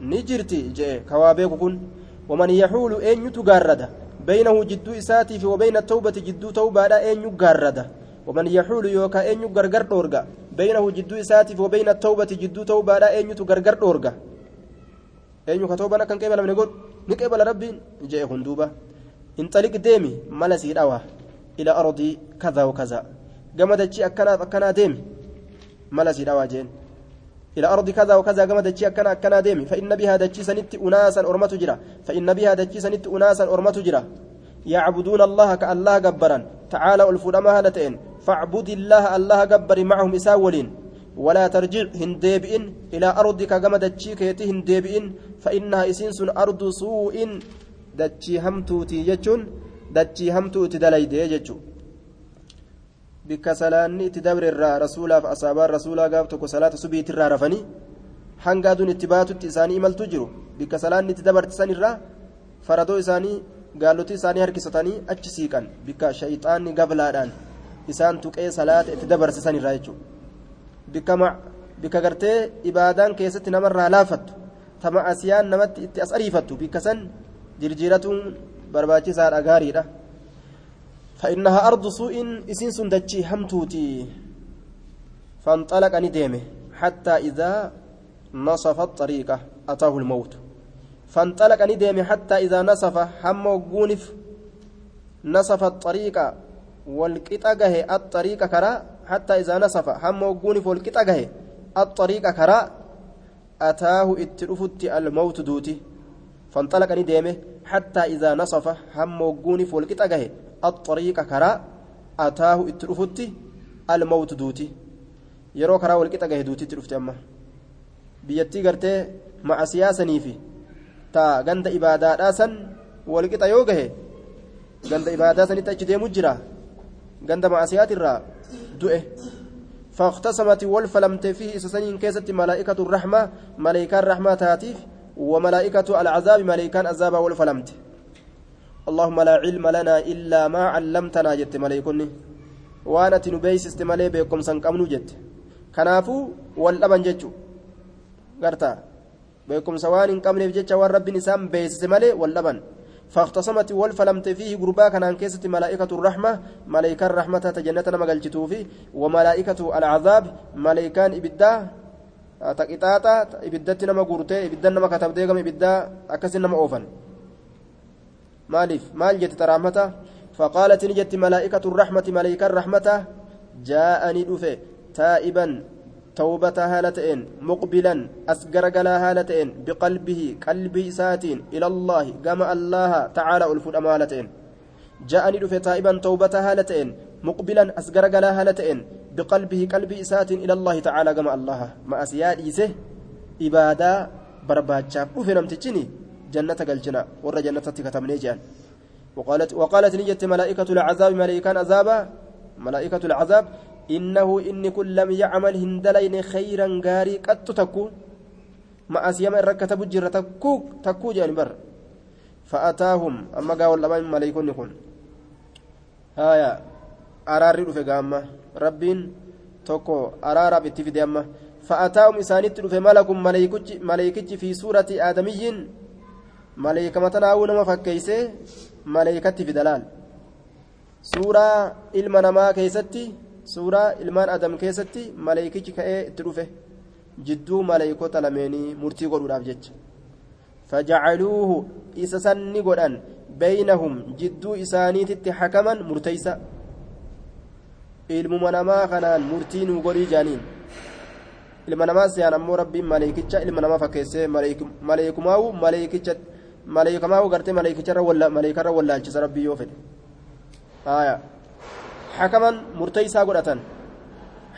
نجرتي جاء كوابيك كن ومن يحول أين يتقارد بينه جدو إساتي وبين التوبة جدو توبة لا أين يقارد ومن يحول يوكا أن يغرغر دورغا. بينه جدو إساتي وبين التوبة جدو توبة لا أن يتغرغر دورغا. أن يكتوبة كان قبل من يقول نقبل ربي جاء هندوبة. انطلق ديمي ملسي الأوى إلى أرض كذا وكذا. قام دجي أكنا أكنا ديمي. ملسي الأوى جين. إلى أرض كذا وكذا قام دجي أكنا أكنا ديمي. فإن بها دجي سنت أناسا أرمت جرا. فإن بها دجي سنت أناسا أرمت جرا. يعبدون الله كالله جبرا تعالى الفرما هالتين فاعبد الله الله جبر معهم إساولين ولا ترجع هنديبئن. إلى أرضك كما دتشي كيتي هنديبئن. فإنها إسين سن أرض سوء. دتشي همتوتي جتشون دتشي همتوتي دليدي جتشو bikka salaanni itti dabre irraa rasuulaaf asaabaan rasuulaa gaaf tokko salaata subiitti irraa rafanii hanga aduun itti baatutti isaanii imaltu jiru bikka salaanni itti dabartisan irraa faradoo isaanii gaalotii isaanii harkisatanii achi siiqan bikka shayxaanni gablaadhaan isaan tuqee salaata itti dabarsisan irraa jechuudha bikka gartee ibaadaan keessatti namarraa laafattu tama asiyaan namatti itti as ariifattu bikka san jirjiiratuun barbaachisaadha gaariidha. فإنها أرض سوء إسين سندتشي همتوتي. فانطلق نديمه حتى إذا نصف الطريقة أتاه الموت. فانطلق نديمه حتى إذا نصف هم وقونف. نصف الطريقة والقطعه الطريقة كرا حتى إذا نصف هم وقونف والقطعه الطريقة كرا أتاه اترفت الموت دوتي. فانطلق نديمه حتى إذا نصف هم وقونف والقطعه الطريق كرا أتاه اترفت الموت دوتي yeroo karaa walqixa gahe duutitti dhufte amma biyyattii gartee ma'a siyaasanii fi taa ganda ibaadaadhaa san walqixa yoo gahe ganda ibaadaa sanitti achi deemu jira ganda ma'a siyaatirraa du'e فاختصمت والفلمت فيه إسسنين كيست ملائكة الرحمة ملائكة الرحمة تاتيف وملائكة العذاب ملائكة العذاب والفلمت اللهم لا علم لنا إلا ما علمتنا جت ملائكني وأنا تنبيس استمالي بكم سنقمنو جت كنافو والأبن جتشو قرتا بكم سوان قمني جتشا والرب نسام بيس استمالي والأبن فاختصمت والفلمت فيه غربا كان كيسة ملائكة الرحمة ملائكة الرحمة تجنة مقلجتو فيه وملائكة العذاب ملائكان إبدا تقطاطا إبدت نما غورتي إبدا نما كتب مالف مال جت ترامته فقالت نجت ملائكة الرحمة ملائكة الرحمة جاءني دفه تائبا توبة هالتين مقبلا أسقر قلا هالتين بقلبه قلبه ساتين إلى الله قام الله تعالى ألف الأمالتين جاءني دفه تائبا توبة هالتين مقبلا أسقر قلا هالتين بقلبه قلبه ساتين إلى الله تعالى قام الله. ما أسياد إيسه إبادة برباجة دفه نمتجني. جنة قلجنا ور جنة كتمني جان. وقالت وقالت نجت ملائكة العذاب ملائكة عذابا ملائكة العذاب إنه إن كل لم يعمل هندلين خيرا غاري قد تكو ما أسيما الركة بجرة تكو تكو جان بر. فأتاهم أما قاول لما ملائكون يكون هايا أراري رفق أما ربين توكو أرارا بتفيد أما. فأتاهم إسانيت رفق ملك ملائكتي في سورة آدميين. Maleeyka matanaa'uu nama fakkeeysee maleeykatti fidalaal. Suuraa ilma namaa keessatti suuraa ilmaan adam keessatti maleeykichi ka'ee itti dhufe. Jidduu maleeykota lameenii murtii godhuudhaaf jecha. Fajacaluuhu isa sanni godhan beeynahum jidduu isaaniititti hakaman murteeysa ilmuma namaa kanaan murtii nuu godhii jaaniin. Ilma namaa siyaan ammoo rabbiin maleeykicha ilma namaa fakkeessee maleeykumaa'u maleeykicha maleeykamaa gartee maleeykarra wallaalchisa rabbii yoo fedhe haya hakaman murteeysaa godhatan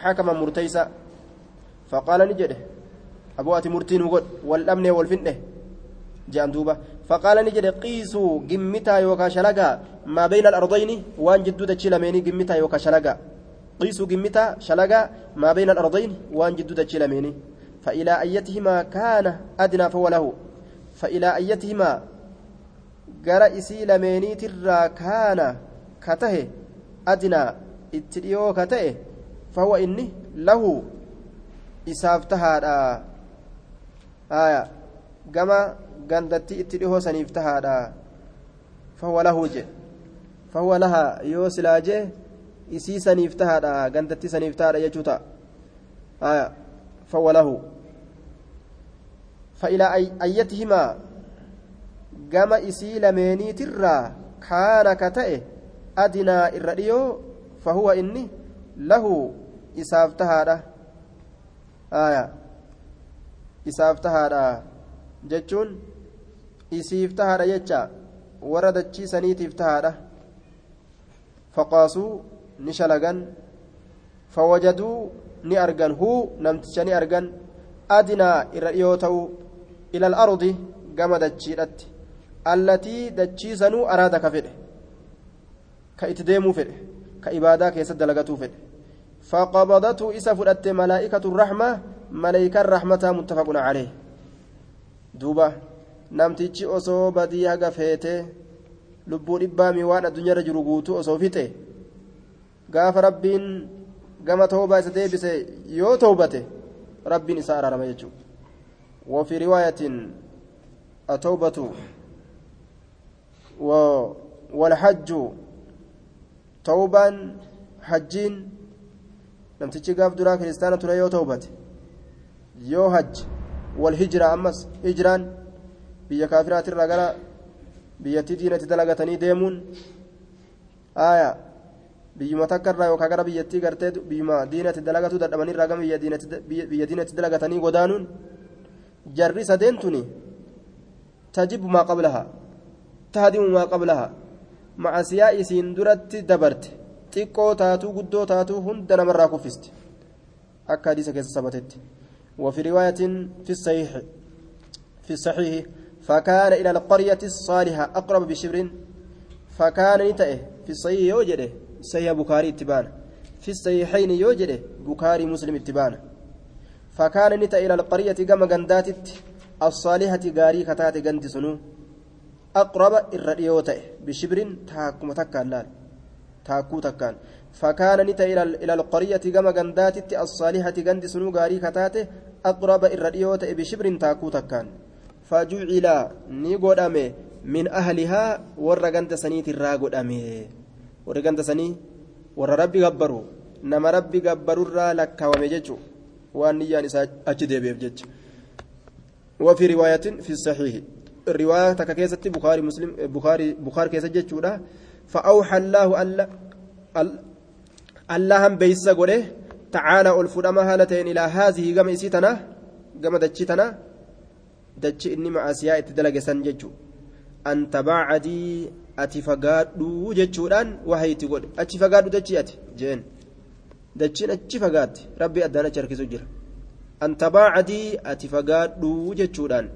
hakaman murteeysaa faqaala ni jedhe aboo ati murtii nu godh wal dhabnee wal finne je'an duuba faqaala ni jedhe qiisuu gimmitaa yookaa shalagaa maa bayna alardayni waan jidduu dachii lameenii gimmitaa yookaa shalagaa qiisuu gimmitaa shalagaa maa bayna alardayni waan jidduu dachii lameenii فإلى أيتهما كان أدنى فهو له فإلى أيتهما ka tahe adnaa itti dhiyoo ka ta'e fahuwa inni lahu isaaf tahaadha haya gama gandatti itti dhihoo saniif tahaadha fahuwa lahu je fahuwa laha yoo silaa jee isii saniif tahaadha gandatti saniif tahaadha jechuu ta'a fahuwa lahu فإلى أيتهما gama isii lameeniitirraa kaana ka ta'e adinaa irra dhiyoo fahuwa inni lahu isaaf tahaadha isaaf tahaadha jechuun isiif tahaadha jecha warra dachiisaniitiif tahaadha faqaasuu ni shalagan fawajaduu ni argan huu namticha ni argan adinaa irra dhiyoo ta'uu araada ka fedhe ka itti deemuu fedhe ka ibaadaa keessatti dalagatuu fedhe faqabadatu isa fudhatte malaa'ikatu rahma malaayikaan rahmataa muttafaqun calee duuba namtichi osoo badii haga feete lubbuu dhibbaami waan addunyaarra jiru guutuu osoo fixe gaafa rabbiin gama toobaa isa deebise yoo toobate rabbiin isaa araarama jechuudha وفي رواية التوبة والحج توبا namtichi gaaf duraa kiristaana ture yoo toobate yoo hajj wal hijra ammas hijraan biyya kaafiraatirraa gara biyyattii diinatti dalagatanii deemuun aya biyyuma takkarraa yookaan gara biyyattii gartee biyyuma diinatti dalagatu dadhabanirraa gama biyya diinatti dalagatanii godaanuun tuni tajibu maa qablaha tahdimu maa qablaha macasiyaa isiin duratti dabarte xiqqoo taatuu guddoo taatuu hunda namarraa kuffisti akka hadiisa keessa sabatetti وفي رواية في الصحيح في الصحيح فكان إلى القرية الصالحة أقرب بشبر فكان نتأه في الصحيح يوجده صحيح بخاري اتبان في الصحيحين يوجده بخاري مسلم اتبان فكان نتأه إلى القرية كما قنداتت الصالحة غاري كتات قند سنو أقرب الرئيوتة بشبر تاكم تكا لال. تاكو تكان. فكان نتا إلى القرية كما غنداتت الصالحة غند سنو غاري كتاته أقرب الرئيوت بشبر تاكو تكان. فجعل نيغودامي من أهلها ور غند سنيت الراغودامي ور غند سني ور ربي غبروا نما ربي غبروا الرا لك ومججو. وان نيان أجدي بيبجج وفي رواية في الصحيح الرواية تككيست بخاري مسلم بخاري بخاري كيست جتشودا فأوحى الله ألا اللهم بيس قوله تعالى الفرما هالتين إلى هذه قم إسيتنا قم دجتنا دج إني مع أسياء تدلق سنججو أن تباعدي أتي فقادو ججودان وهي تقول أتي فقادو دجي أتي جين دجين أتي فقاد ربي أدانا شركي جرا أن تباعدي أتي فقادو ججودان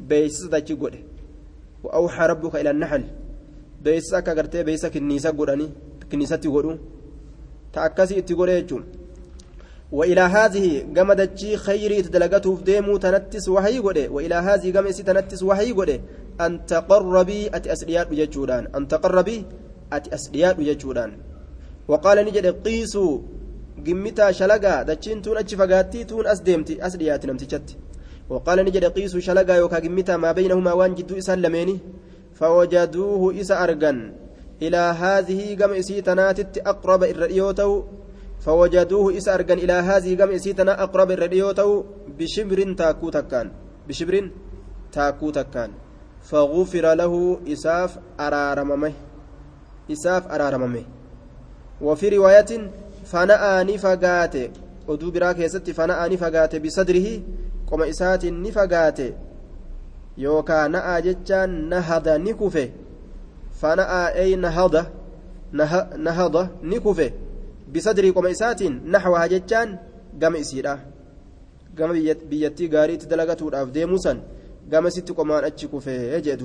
بيس دجي قوله وأوحى ربك إلى النحل بيس أكا قرتي بيس كنيسة قولاني كنيسة قولو تأكسي اتقولي جون وإلى هذه قم دجي خيري تدلقته في ديمو تنتس وحي قولي وإلى هذه قم إسي تنتس وحي قولي أن تقربي أتي أسريات بججودان أن تقربي أتي أسريات بججودان وقال نجد قيسوا قمتا شلقا دجين تون أجي فقاتي تون أسديمتي أسريات نمتجت وقال نجد قيسوا شلقا يوكا قمتا ما بينهما وان جدو إسلميني فوجدوه إسا أرقن إلى هذه قم إسيتناتت أقرب الرئيوتو فوجدوه إسا أرقن إلى هذه قم إسيتنا أقرب الرئيوتو بشبر تاكو تكان بشبر تاكو تكان فغفر له إساف أرارممه إساف أرارممه وفي رواية فنأى نفقات oduu biraa keessatti fana'aa ni fagaate bisadrihi qoma isaatiin ni fagaate yookaa na'aa jechaan nahada ni kufe fana'aa ey nahada nahada ni kufe bisadrii qoma isaatiin naxwaha jechaan gama isiidha gama biyyattii gaariitti dalagatuudhaaf deemuusan gama sitti qomaan achi kufe jee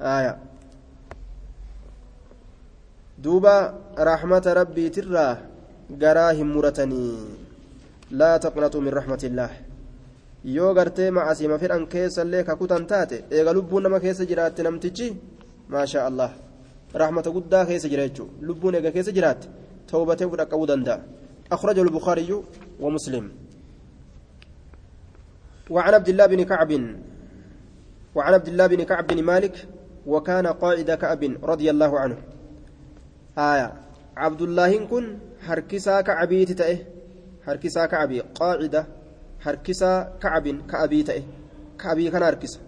aya duuba raxmata rabbiitirraa garaa hin muratanii laa taqnaxuu min raxmatillaah yoo gartee macasiima fedhan keessallee kakutan taate eega lubbuun nama keessa jiraatte namtichi maashaa allah raxmata guddaa keessa jira jechuu lubbuun eega keessa jiraatte tawbatee fudha qabuu danda'a أخرجه البخاري ومسلم وعن عبد الله بن كعب وعن عبد الله بن كعب بن مالك وكان قائد كعب رضي الله عنه آية. عبد الله كن حركسا كعبي تتأه حركسا كعبي. قاعدة. حركسا كعب كأبي تأه. كأبي كان حركسا.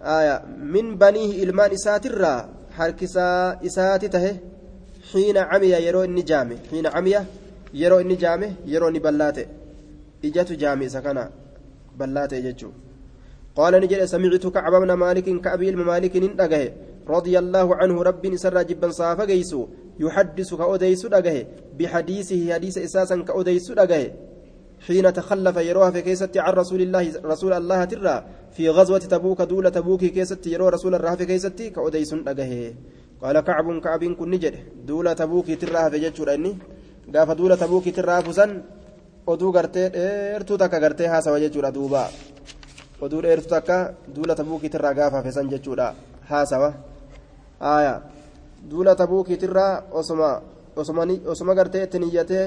آية. من بنيه إلمان إساترا حركسا إساتي تأه. حين عمي يرو النجامة حين عمي يرو النجامة يرو نبلاته إجت جامي سكنا بلاته يجو قال نجد سمعت كعب بن مالك كأبي الممالك ننتقه رضي الله عنه رب سر جبا صافا جيسو يحدث كأوديس دقه بحديثه حديث إساسا كأوديس دقه. حين تخلف يروها في كيست عن رسول الله رسول الله ترى في غزوة تبوك دولة تبوك كيست يروها رسول الله في كيست كأوديس دقه. قال كعب كعب كن نجد دولة تبوك ترى في جتشور أني قاف دولة تبوك ترى فسن oduu gartee dheertuu takka gartee haasawa jechuudha duuba oduu dheertuu takka duula tabuukiitirraa gaafa fesan jechuudha haasawa aayaa duula tabuukiitirraa osoma osoma gartee itti niyyatee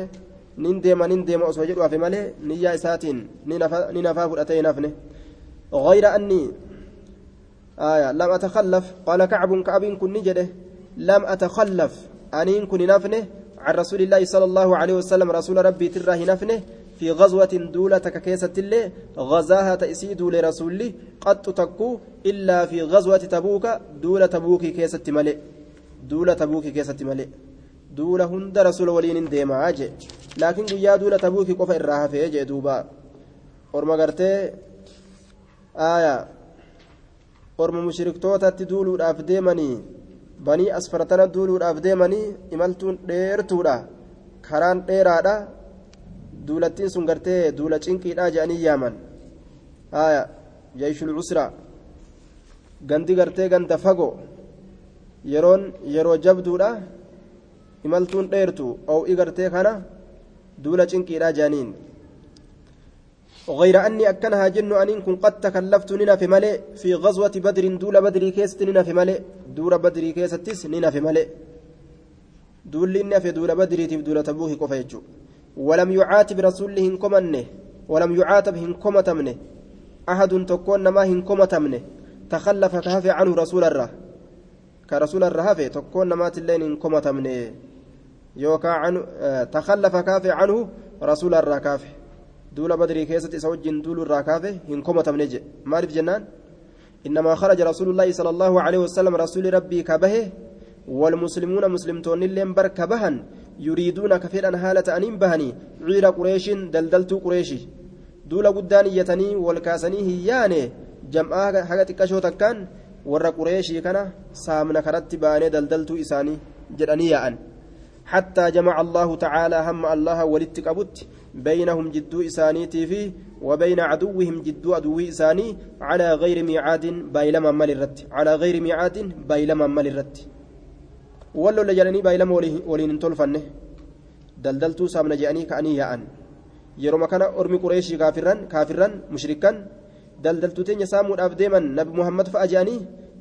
nin deema nin deema osoo jedhu hafe malee niyyaa isaatiin ni nafaa fudhatee hin hafne غير أني آية لم أتخلف قال كعب كعب كن نجده لم أتخلف أنين كن نفنه عن رسول الله صلى الله عليه وسلم رسول ربي تراه نفنه في غزوة دولة ككيسة اللي غزاها تأسيد لرسولي قد تكو إلا في غزوة تبوك دولة تبوك كيسة ملئ. دولة تبوك كيسة ملئ. دولة هند رسول ولين ديما أجي لكن يا دولة تبوك قفا إراها في أجي دوبا. orma gartee aayaa orma mushriktootatti duuluudhaaf deemanii banii asfartana duuluudhaaf deemanii imaltuun dheertuudha karaan dheeraadha duulattiin sun gartee duula cinqiidha jedhanii yaaman aayaa jeeshul cusra gandi gartee ganda fagoo yeroon yeroo jabduudha imaltuun dheertu oo'i gartee kana duula cinqiidha jedhaniin غير أني أكنها جن أن كن قد تكلفت ننا في ملئ في غزوة بدر دول بدر كيست ننا في ملئ دور بدر كيستس ننا في ملئ دول لنا في دول بدر تب دول تبوه كفيجو ولم يعاتب رسوله هنكمنه ولم يعاتب هنكمتمنه أحد تكون ما هنكمتمنه تخلف كهف عنه رسول الله كرسول الرهف تكون ما تلين هنكمتمنه يوكا عنه تخلف كهف عنه رسول الركافه duula badrii keessatti isa wajjin duulu irraa kaafe hin komatamne je maaliif jennaan innamaa kharaja rasuulullaahi sala allaahu aleyhi wasalam rasuuli rabbii ka bahe والمسلمون اللين بر كبهن يريدون كفيرا حالة أنين بهني عير قريش دلدلت قريشي دولا قدان يتني والكاسني هياني. جمعها حاجة كشو تكان. ور قريشي كان سامنا كرت باني دلدلت إساني جراني يأن حتى جمع الله تعالى هم الله ولدت أبت بينهم جدو إسانيتي في وبين عدوهم جدو عدو إساني. على غير ميعاد بايلما مال الرت على غير ميعاد بايلما مال الرت ولو لجلني بايلما ولين تلفنه دلدلتو سامنا جاني كأني يأن yeroo kana ormi qureeshii kaafirran kaafirran mushrikan daldaltuu teenya saamuudhaaf deeman nabi muhammad fa'a jedhanii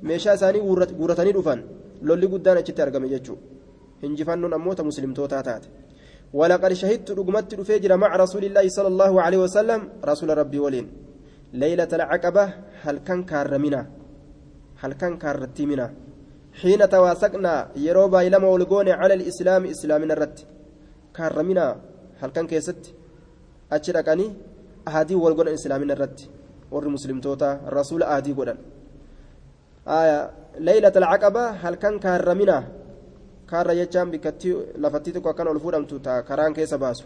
meeshaa isaanii guuratanii dhufan lolli guddaan achitti argame jechuudha hinjifannoon ammoota muslimtootaa taate ولقد شهدت رقمت فجر مع رسول الله صلى الله عليه وسلم رسول ربي ولين ليلة العقبة هل كان كارمنا هل كان كارتمنا حين تواثقنا يروبا إلى مولقون على الإسلام إسلامنا الرد كارمنا هل كان كيست أشركني أهدي والقون إسلامنا الرد ور مسلم توتا الرسول أهدي قدن آية ليلة العقبة هل كان kaarra jechaan bikkattii lafattii tokko akkan ol fuudhamtu taa karaan keessa baasu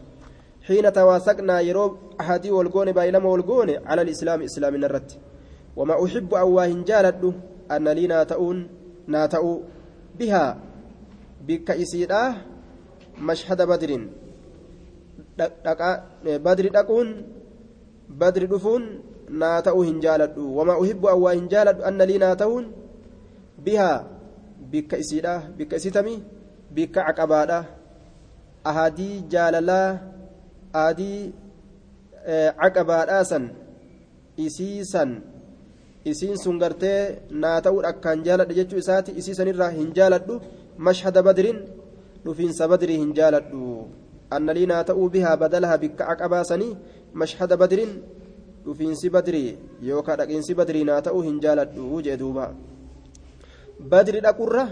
xiina tawaasaqnaa yeroo ahadii wal goone baay'ilama wal goone cala alislaami islaamina irratti wamaa uxibbu an waa naa ta'uu bihaa bikka isiidhaa mashhada badrin badri dhaquun badri dhufuun naa ta'uu hin jaaladhu wamaa uxibbu an waa hin jaaladhu anna lii naa ta'uun bihaa bikka isiidha bikka isitami bikka caqabaadha ahadii jaalalaa ahadii caqabaadhaa san isii san isiin sun gartee naa ta'uu akkaan jaaladha jechuu isaati. Isii sanirraa hin jaaladhu. Mashhada badrin dhufiinsa badrii hin jaaladhu. Annalii naa ta'uu bihaa badalaha bikka caqabaa sanii mashhada badrin dhufiinsi badrii yookaan dhaqiinsi badrii naa ta'uu hin jaaladhu jee duuba. badri dhaqurra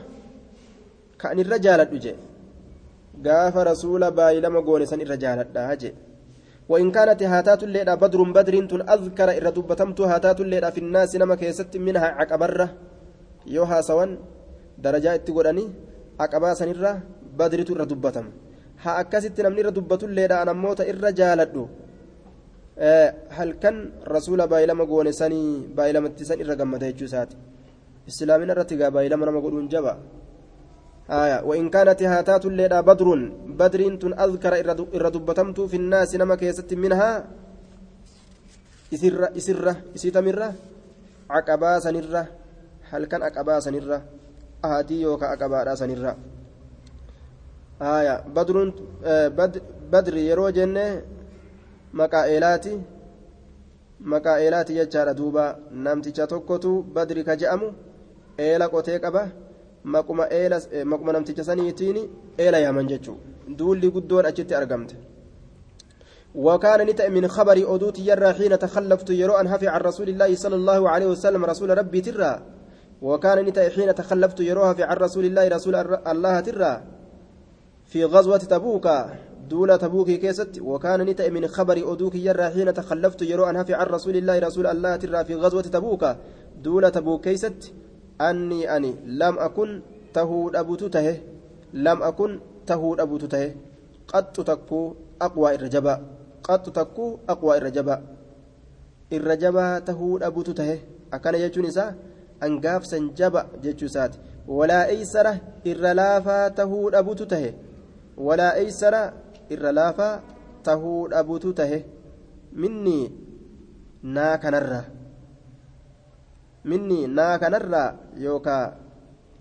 kan irra jaaladhu je gaafa rasuula baay'ilama goone san irra jaaladha je وإن كانت هاتات الليلة بدر بدر أذكر إذا دبتمت هاتات الليلة في الناس نما كيست منها عقبرة. يوها سوان درجات تقولني عقبا سنرة بدر تر دبتم. ها أكست نمني دبت الليلة أنا موت إر جالدو أه هل كان رسول بايلما قوني سني بايلما تسن إر قمت islaamina irratti gaa baay'ilama nama godhuun jaba آية وإن كانت هاتات الليلة بدر بدر تن أذكر إر دبتمت في الناس نما كيست منها إسرة إسرة إسيتمرة عقبا سنرة هل كان عقبا سنرة أهاتي يوكا عقبا سنرة آية بدر آه بدر, بدر يرو جنة مكائلاتي maqaa jechaadha duuba namticha tokkotu badri ka je'amu eela qotee qaba maquma namticha saniitiin eela yaaman jechuudha. Duulli guddoon achitti argamte. وكان نتأ من خبر أدوت يرى حين تخلفت يرى أن عن رسول الله صلى الله عليه وسلم رسول ربي ترى وكان نتأ حين تخلفت يروها في عن رسول الله رسول الله ترى في غزوة تبوك دولة تبوكي كيست وكان نتأ من خبر أدوك يرى حين تخلفت يرى أن هفي عن رسول الله رسول الله ترى في غزوة تبوك دولة تبوك كيست أني أني لم أكن تهود أبو تته لم أكن تهود أبو تته قد تكو أقوى الرجبا قد تكو أقوى الرجبا الرجبا تهود أبو تته أكان يجون إسا أنقاف سنجبا جتشوسات ولا أيسرة الرلافة تهود أبو تته ولا أيسرة الرلافة تهود أبو تته مني نا كنرّا minni naa kanarraa yookaa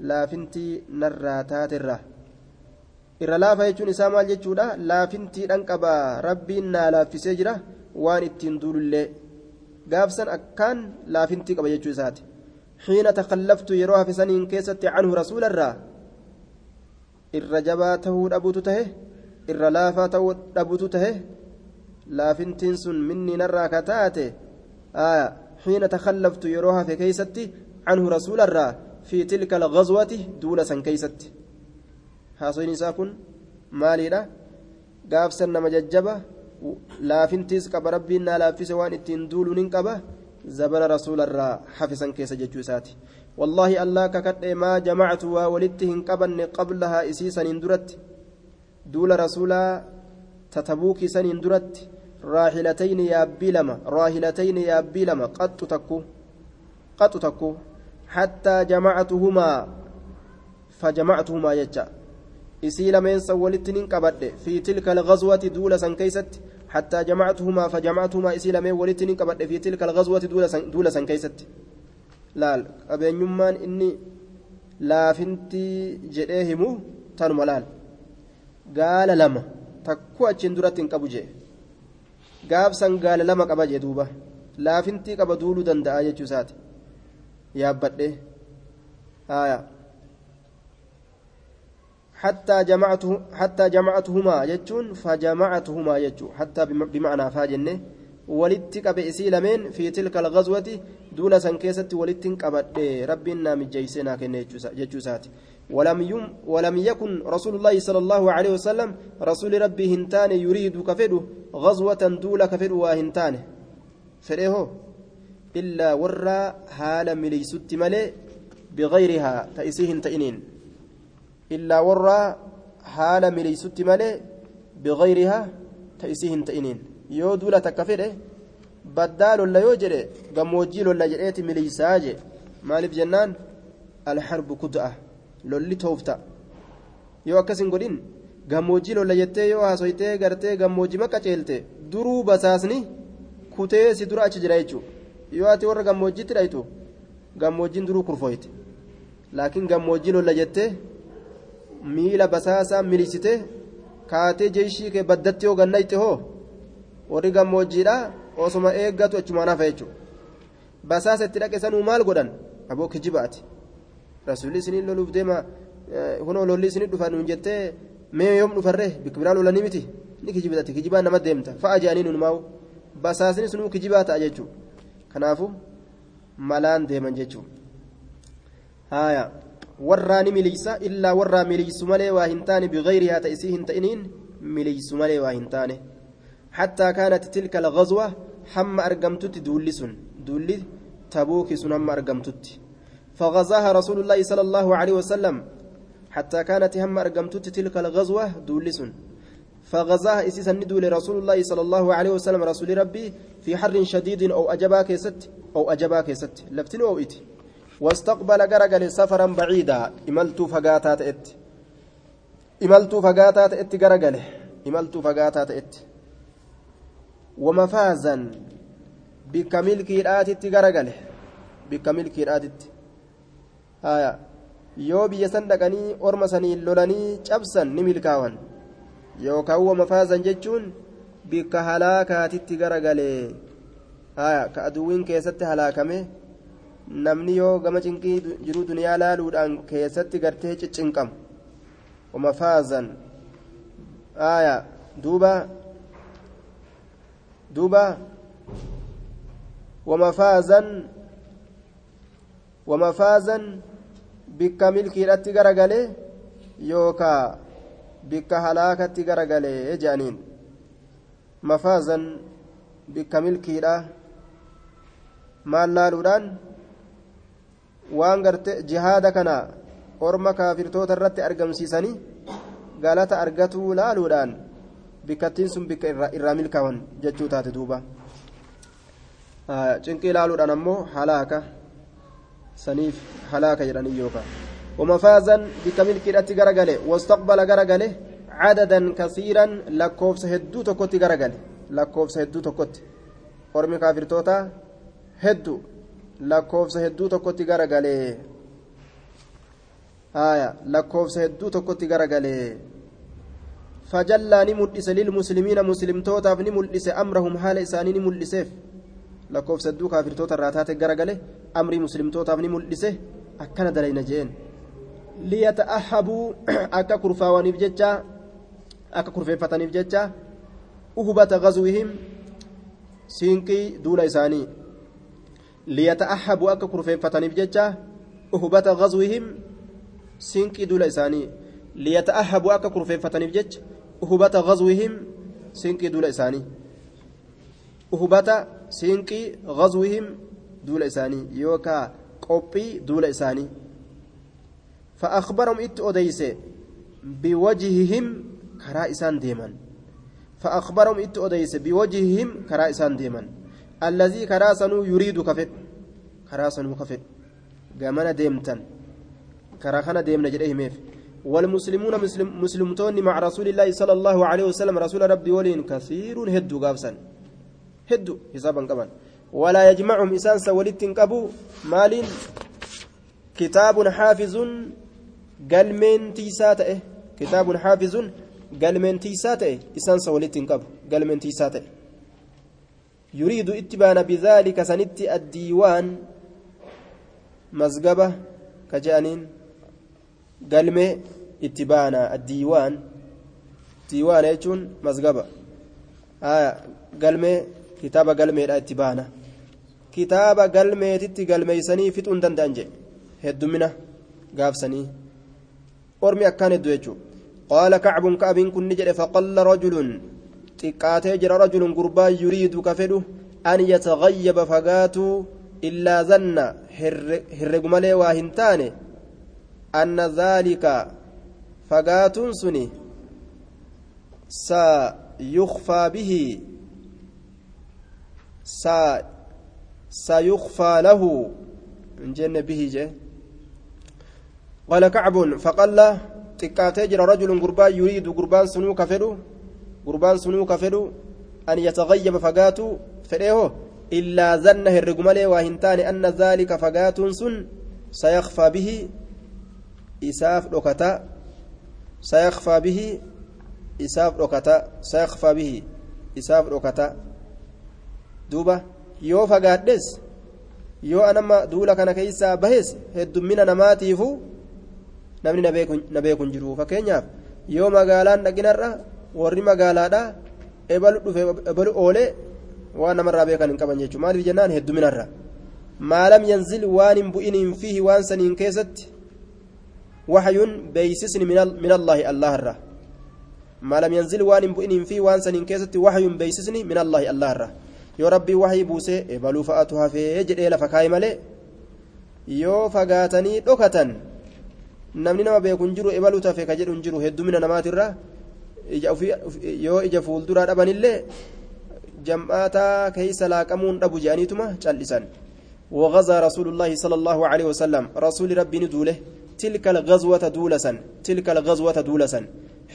laafintii narraa taaterra irra laafa jechuun isaa maal jechuudha laafintiidhaan qabaa rabbiin naa laaffisee jira waan ittiin duulullee gaafsan akkaan laafintii qaba jechuu isaati takallaftu yeroo hafisaniin keessatti canhu rasuularraa irra jabaa tahuu dhabuutu tahe irra laafaa tahuu dhabuutu tahe laafintiin sun minni narraa ka taate aayaa حين تخلفت يروها في كيستي عنه رسول الله في تلك الغزوة دولة كيستي. حاصل ساكن مالي لا قاف سنة مججبة لافنتيس قب ربنا لافس وان اتين دول ننقبة زبر رسول الله حفظا كيس ججوساتي والله الله ككت ما جمعت وولدتهن قبن قبلها إسيسا اندرت. دول رسولا تتبوكي سن اندرت. راحلتين يابي لما راحلتين يابي لما قد تكو قد تكو حتى جمعتهما فجمعتهما يجا isii lameen san walitti nin qabadhe fi tilka alghazwati duula san keeysatti حتى جمعتهما فجمعتهما isii lameen walitti nin qabadhe fi tilka alghazwati duula san keeysatti laal qabeenyummaan inni laafintii jedhee himu tanuma laal gaala lama takku achiin duratti hin qabu jee gaafsan gaala lama qaba jee duuba. Laafintii qaba duuluu danda'a jechuu isaati. Yaabbadhe. Haya حتى جمعته حتى جمعتهما يجون فجمعتهما يجون حتى بمعنى فاجنه ولدت كبئسي لمن في تلك الغزوة دون سنكيسة ولدت كبد ربنا مجيسنا كن يجوسات ولم يم ولم يكن رسول الله صلى الله عليه وسلم رسول ربي هنتان يريد كفده غزوة دول كفده وهنتان. فريه إلا ورى حال مليست ملي بغيرها تأسيهن تئنين إلا ورى حال مليست ملي بغيرها تأسيهن تئنين takka fedhe baddaa lolla yoo jedhe gammoojjii lolla jedheeti miliisaa je maaliif jennaan alharbu kuda'a lolli toofta yoo akkas hin godhin gammoojjii lolla jettee yoo haasoytee gartee gammoojjii makka ceelte duruu basaasni kutee si dura achi jira jechuudha yoo ati warra gammoojjiitti dhaytu gammoojjiin duruu kurfooyte laakiin gammoojjii lolla jettee miila basaasaa miliisitee kaatee jeeshii kee baddatti yoo gannayte hoo. warri gammoojjiidha osuma eeggatu achumaan hafa jechuudha basaasa itti dhaqe sanuu maal godhan aboo kijibaati rasuulli isiniin loluuf deema kunoo lolli isinii dhufa nuun jettee mee yoom dhufarree bikka biraa lolanii miti ni kijibati kijibaan nama deemta fa'a jedhanii nuun maa'u basaasni sunuu kijibaa ta'a jechuudha kanaafu malaan deeman jechuudha haaya warraa ni miliisa illaa warraa miliisu malee waa hin taane biqayrihaa ta'isii hin ta'iniin miliisu malee waa hin taane. حتى كانت تلك الغزوة حم أرقمتت دولسن دولي تبوك سن هم أرقمتت فغزاها رسول الله صلى الله عليه وسلم حتى كانت هم أرقمتت تلك الغزوة دولسن. فغزاها إسيسا ندول رسول الله صلى الله عليه وسلم رسول ربي في حر شديد أو أجباك ست أو أجباك ست لفتن أو إتي واستقبل قرقل سفرا بعيدا. إملت فقاتات إت. fagaataa ta'etti garagale imaltuu fagaataa ta'etti wamafaazan bikka milkiidhaatitti garagale bikka milkiidhaatitti haya yoo biyya san dhaqanii orma saniin lolanii cabsan ni milkaawan. Yookaan wamafaazan jechuun bikka halaakaatitti garagalee. Ka aduwwiin keessatti halaakame namni yoo gama cinqii jiruu duniyaa laaluudhaan keessatti gartee ciccinqamu. Wamafaazan haya duuba. Duuba. Wamafaazan wamafaazan bikka milkiidhatti garagalee yookaa bikka halaakatti garagalee jedhaniin mafaazan bikka milkiidha maal laaluudhaan waan garte jihaada kana orma kaafirtoota irratti argamsiisanii galata argatuu laaluudhaan bikkattiin sun bikka irraa milkaawan jechuu taate duuba cinqii laaluudhaan ammoo halaaka saniif halaaka jedhanii yookaan ومفازا بكمل كيرتي غرغله واستقبل غرغله عددا كثيرا لكوفس هدو تكوتي غرغله لكوفس هدو تكوتي ormi kaafirtoota hedduu lakkoofsa hedduu tokkotti garagalee haya lakkoofsa hedduu tokkotti garagalee fajallaa ni mul'ise lilmuslimiina muslimtootaaf ni mul'ise amrahum haala isaanii ni mul'iseef lakkoofsa hedduu kaafirtoota irraa taate garagale amrii muslimtootaaf ni mul'ise akkana dalayna jeen liyata'ahabuu akka kurfaawaniif jecha akka kurfeeffataniif jecha uhubata gazwihim siinqii duula isaanii liyata'ahabuu akka kurfeeffataniif jecha uhubata gazwihim siinqii duula isaanii liyata'ahabuu akka kurfeeffataniif jecha uhubata gazwihim siinqii duula isaanii uhubata siinqii gazwihim duula isaanii yookaa qophii duula isaanii. فأخبرهم إت أديس بوجههم كرا إسان ديما فأخبرهم إت أديس بوجههم كرا إسان ديما الذي كرا سنو يريد كفت كرا سنو كفت قامنا ديمتن كرا خنا ديمنا جريه ميف والمسلمون مسلم مسلمتون مع رسول الله صلى الله عليه وسلم رسول ربي ولين كثير هدو قابسا هدو حسابا كمان ولا يجمعهم إسان سولت كبو مال كتاب حافظ kitaabun xaafizun galmeen tiisaa ta'e isaansa walitti hin qabu galmeen tiisaa ta'e yuriidu itti baana bidaalika sanitti addiiwaan mazgaba ka je'aniin galmee itti baana addiiwaan diiwaana jechuun mazgaba galmee kitaaba galmeedha itti baana kitaaba galmeetitti galmeeysanii fixuu hin danda'an jedhe heddumina gaafsanii ormi akkaan hedduu jechuudha qaala kacbun ka'abiin kun ni jedhe faqalla rajulun xiqqaatee jira rajulun gurbaa yuriidu ka fedhu an yatagayyaba fagaatuu illaa zanna herregu malee waa hin taane anna dhaalika fagaatuun suni sayukfaa bihi sayukfaa lahu hin jenne bihi jee قال كعب فقال تكاتي جرى رجل قربان يريد قربان سنو كفدو قربان سنو كفدو أن يتغيب فقاتو فديه إلا ظن الرجمال وهنتان أن ذلك فقات سن سيخفى به إساف لكتا سيخفى به إساف لكتا سيخفى به إساف لكتا دوبا يو فقادس yoo anama duula kana keessaa bahes heddummina namaatiifu namni na beekun jiru fakkeenyaaf yoo magaalaan dhaqinarra warri magaalaadha ebalu dhufe ebalu oolee waan namarraa beekan hin qaban jechuudha maaliif jennaan hedduminarra maalam yanzil waan hin bu'iniin fiihi waan saniin keessatti waxyuun beeysisni min allaahi allaharra maalam yanzil waan hin bu'iniin fiihi waan saniin keessatti waxyuun beeysisni min allaahi allaharra yoo rabbii waxii buusee ebaluu fa'atu hafee jedhee lafa kaa'e malee yoo fagaatanii dhokatan namni nama beekun jiru ebaluu tafe ka jedhu hin jiru heddumina namaatirra yoo ija fuulduraa dhabanillee jam'aataa keeysa laaqamuun dhabu je'aniituma cal'isan وغزا رسول الله صلى الله عليه وسلم رسول ربي ندوله تلك الغزوة دولسا تلك الغزوة دولسا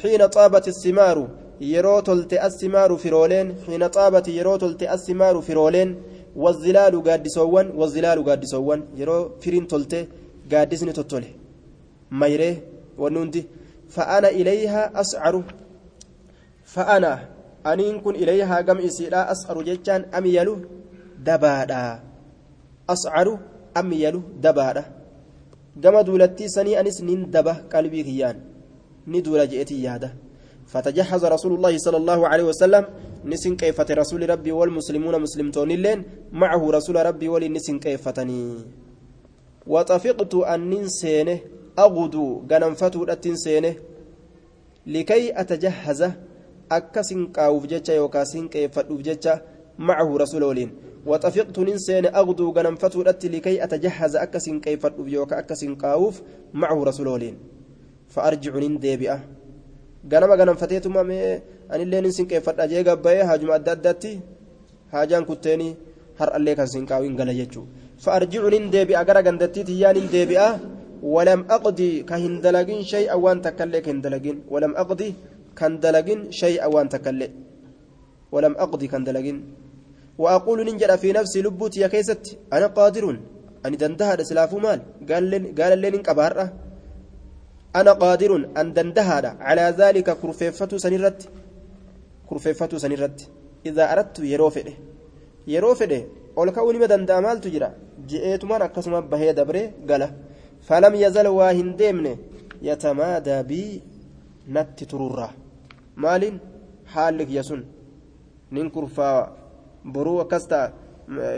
حين طابت الثمار yeroo tolte assimaaru firooleen xiina xaabati yeroo tolte assimaaru firooleen wazilaalu gaaddisoowwan wazilaalu gaaddisoowwan yeroo firiin tolte gaaddisni tottole mayree wanni hundi fa'ana ilayhaa ascaru fa'ana aniin kun ilayhaa gam isiidha ascaru jechaan amyalu dabaadha ascaru amyalu dabaadha gama duulattii sanii anis nin daba qalbii kiyyaan ni duula je'etii yaada فتجهز رسول الله صلى الله عليه وسلم نسن كيفة رسول ربي والمسلمون مسلمتون اللين معه رسول ربي ولنسن كيفتني. وطفقت أن ننسينه أغدو غنمفتو التنسينه لكي أتجهز أكسن كاوف جتشا يوكاسن كيفتوف جتشا معه رسول ولين. وطفقت ننسين أغدو غنمفتو التي لكي أتجهز أكسن كيفتوف يوكا أكسن كاوف معه رسول ولين. فأرجع نندبئة. Ganama ganamfateetuma mee anillee nin sinqeeffadha jee gabbayee haajuma adda addaatti haajaan kutteeni har'allee kan sinqaawin gala jechuu fa'arjicu nin deebi'a gara gandattiiti yaa nin deebi'a walam aqdi ka hin dalagin shay'a waan takkallee ka hin dalagin walam aqdi kan dalagin shay'a waan takkallee walam aqdi kan dalagin وأقول ننجل في نفسي لبوتي يا كيست أنا قادر أني دندها سلافو مال قال لي قال لي ننقبها أنا قادر أن دندهاد على ذلك كرفيفة سنرت كرفيفة سنرت إذا أردت يروفده يروفده ol ka'uu nima danda'a maaltu jira je'eetumaan akkasuma bahee dabre gala falam yazal waa hin deemne yatamaadaa bii natti tururraa maaliin haalli kiyya sun nin kurfaawa boruu akkas ta'a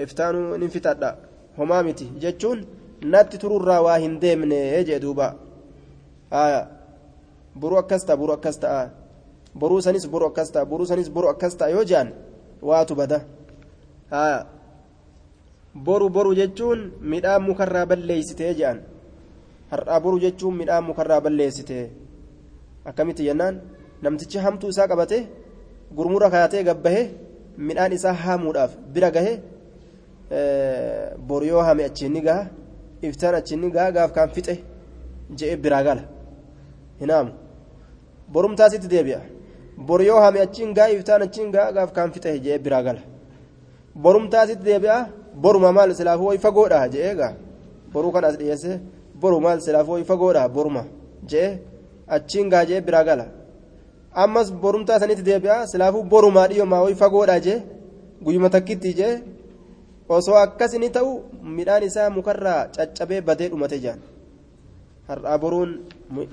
iftaanuu nin fitadha homaa miti jechuun natti tururraa waa hin deemne jee duuba boruu akkas ta'a boruu akkas ta'a boruu sanis boruu akkas ta'a sanis boruu akkas yoo jean waatu bada. Boru boru jechuun midhaan mukarraa balleeysitee je'an. Har'aa boru jechuun midhaan mukarraa balleessitee. Akkamitti jennaan? Namtichi hamtuu isaa qabate gurmura kaatee gabbahe midhaan isaa haamuudhaaf bira gahe boru yoo hame achiin ni gaha iftaan achiin ni gaha gaaf kaan fixe je'ee biraa gala hinaamu borumtaasitti deebi'a boru yoo hame achiin gaha iftaan achiin gaha gaaf kaan fixe je'ee biraa gala borumtaasitti deebi'a boruma maal silaafuu wayi fagoodha jee egaa boruu kan as dhiyeesse boru maal silaafuu wayi fagoodha boruma jee achiin gaa jee biraa gala ammas borumtaa sanitti deebi'a silaafuu borumaa dhiyoomaa wayi fagoodha jee guyyuma takkitti jee osoo akkas ta'u midhaan isaa mukarraa caccabee badee dhumate jaan har'aa boruun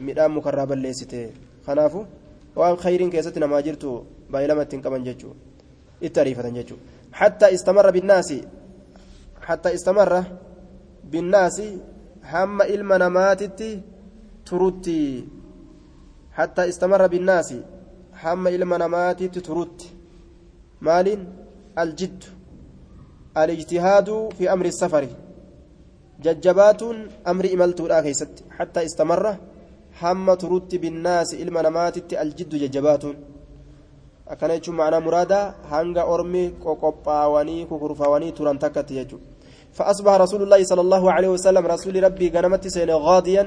midhaan mukarraa balleessite kanaafu waan khayriin keessatti namaa jirtu baay'ee lama ittiin qaban jechuudha itti ariifatan jechuudha حتى استمر بالناس حتى استمر بالناس هم إلما نماتت ترتي حتى استمر بالناس هم إلما نماتت ترت مال الجد الاجتهاد في أمر السفر ججبات أمر إملت الآخيست حتى استمر هم ترت بالناس إلما نماتت الجد ججبات akkana jechuun ma'anaa muraada hanga ormi qoqophaawanii kukurfaawanii turan takkatti jechuudha فأصبح رسول الله صلى الله عليه وسلم رسول ربي غنمت سين غاديا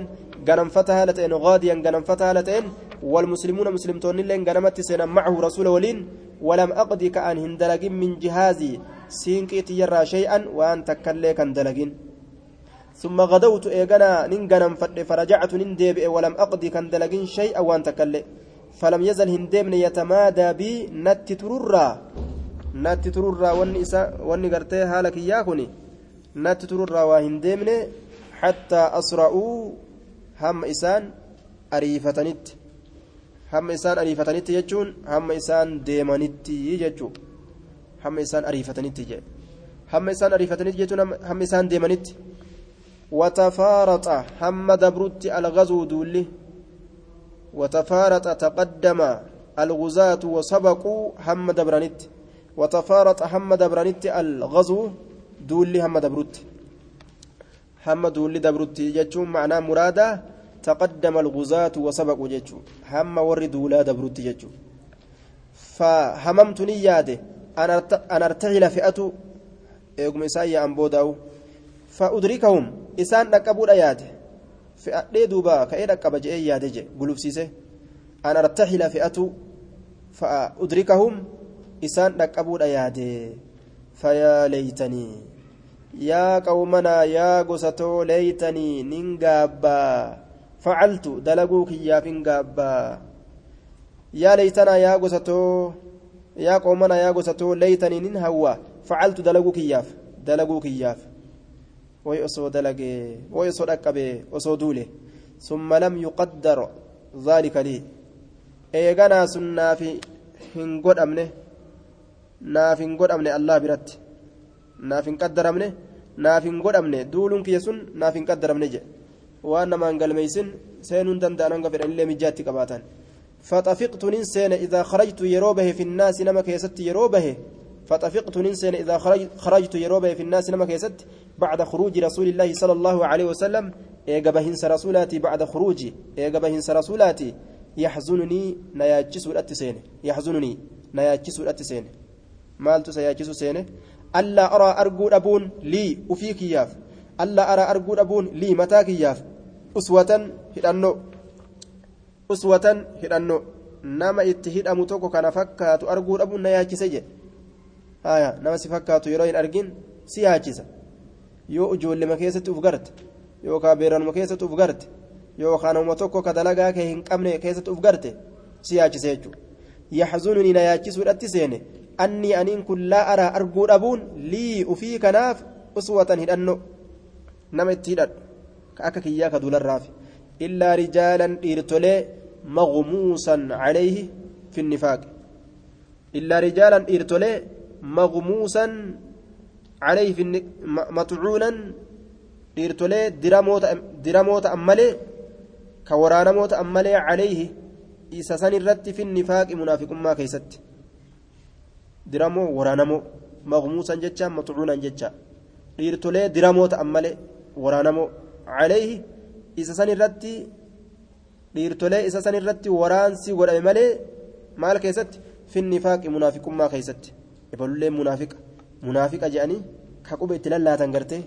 غنم فتح لتين غاديا غنم فتح لتين والمسلمون مسلمتون لين غنمت سين معه رسول ولين ولم أقضي كأن هندلق من جهازي سينكيت يرى شيئا وأن تكلي كان دلقين ثم غدوت إيغانا ننغنم فرجعت نندب ولم أقضي كان دلقين شيئا وأن تكلي. فلم يزل هندمن يتمادى بي نت ترورا. نت ترورا وني إسا قرتي حالك إياكني نت ترورا وهندمن حتى أسرعوا هم إسان أريفتنت هم إسان أريفتنت يجون. هم إسان ديمانت يجو هم إسان أريفتنت يجو هم إسان أريفتنت يجون. هم إسان ديمانت وتفارط هم دبرت الغزو دولي. وتفارط تقدم الغزاة وسبقوا هم دبرانت وتفارط هم دبرانت الغزو دولي هم دبرت هم دولي دبرت جتشون معناه مرادة تقدم الغزاة وسبقوا جتشو هم ور دولا دبرت جتشو فهممت نياده أن أرتحل فئة إيقم إسايا أنبوداو فأدركهم. إسان نكبوا ياده fe'adhee duuba ka'ee dhaqqaba je'ee yaade je gulufsiise an artaxila fe'atu فأدركهم. إسان ركبوا يادي فيا ليتني. يا قومنا يا قسطو ليتني. ننقابا. فعلت. دلقوك يا فنقابا. يا ليتنا يا قسطو يا قومنا يا قسطو ليتني ننهوى فعلت. دلقوك ياف. دلقوك ياف. Way osoo dalagee way osoo dhaqqabee osoo duule summa lam yuqaddar dhaalika lii eeganaa sun naafi hin godhamne naaf hin godhamne allah biratti naaf hin qaddaramne naaf hin godhamne duuluun kiyya sun naaf hin qaddaramne jedhe waan namaan galmeeysin seenuun danda'an hanga fedhanillee mijaatti qabaatan فطفقت ننسين إذا خرجت يروبه في الناس نما كيست يروبه فطفقت ننسين إذا خرجت يروبه في الناس نما كيست بعد خروج رسول الله صلى الله عليه وسلم. إيجابهن رسولاتي بعد خروجي إيجابهن رسولاتي. يحزنني نياجس الأتسين يحزنني نياجس الأتسين مالت سياجس سينه ألا أرى أرجو أبون لي وفي كياف ألا أرى أرجو أبون لي متى كياف أسوة هدأنو. أسوة هدأنو. tokko kana fakkaatu arguu dhabuun na yaachise jedhe haya nama si fakkaatu yeroo hin argin si yaachisa. Yoo ijoollema keessatti uf garte yookaan beeranuma keessatti uf garte yookaan nama tokko ka dalagaa kee hin qabne keessatti uf garte si yaachisa jechuudha. Yaxzununi na yaachisuudhatti seene anni aniin kun laa araa arguu dhabuun lii ufii kanaaf uswatan hidhanno nama itti hidhadhu. Akka kiyyaa ka duularraafi illaa rijaalan dhiirtolee maqmuusan caleeyhi finnifaaqe illaa rijaalan dhiirtolee. مغموسا عليه في. مطعونا إرتولي دراموت دراموت أمالي كورانموت أمالي عليه إساسان الرت في النفاق منافق ما كيست. درامو ورانمو مغموسا جتشا مطعونا جتشا. إرتولي دراموت أمالي ورانمو عليه إساسان الرت dhiirtolee isa san irratti waraansi godhame malee maal keessatti finnifaaqi munaafiqummaa keessatti ebalullee munaafiqa munaafiqa jedhanii ka quba itti lallaatan gartee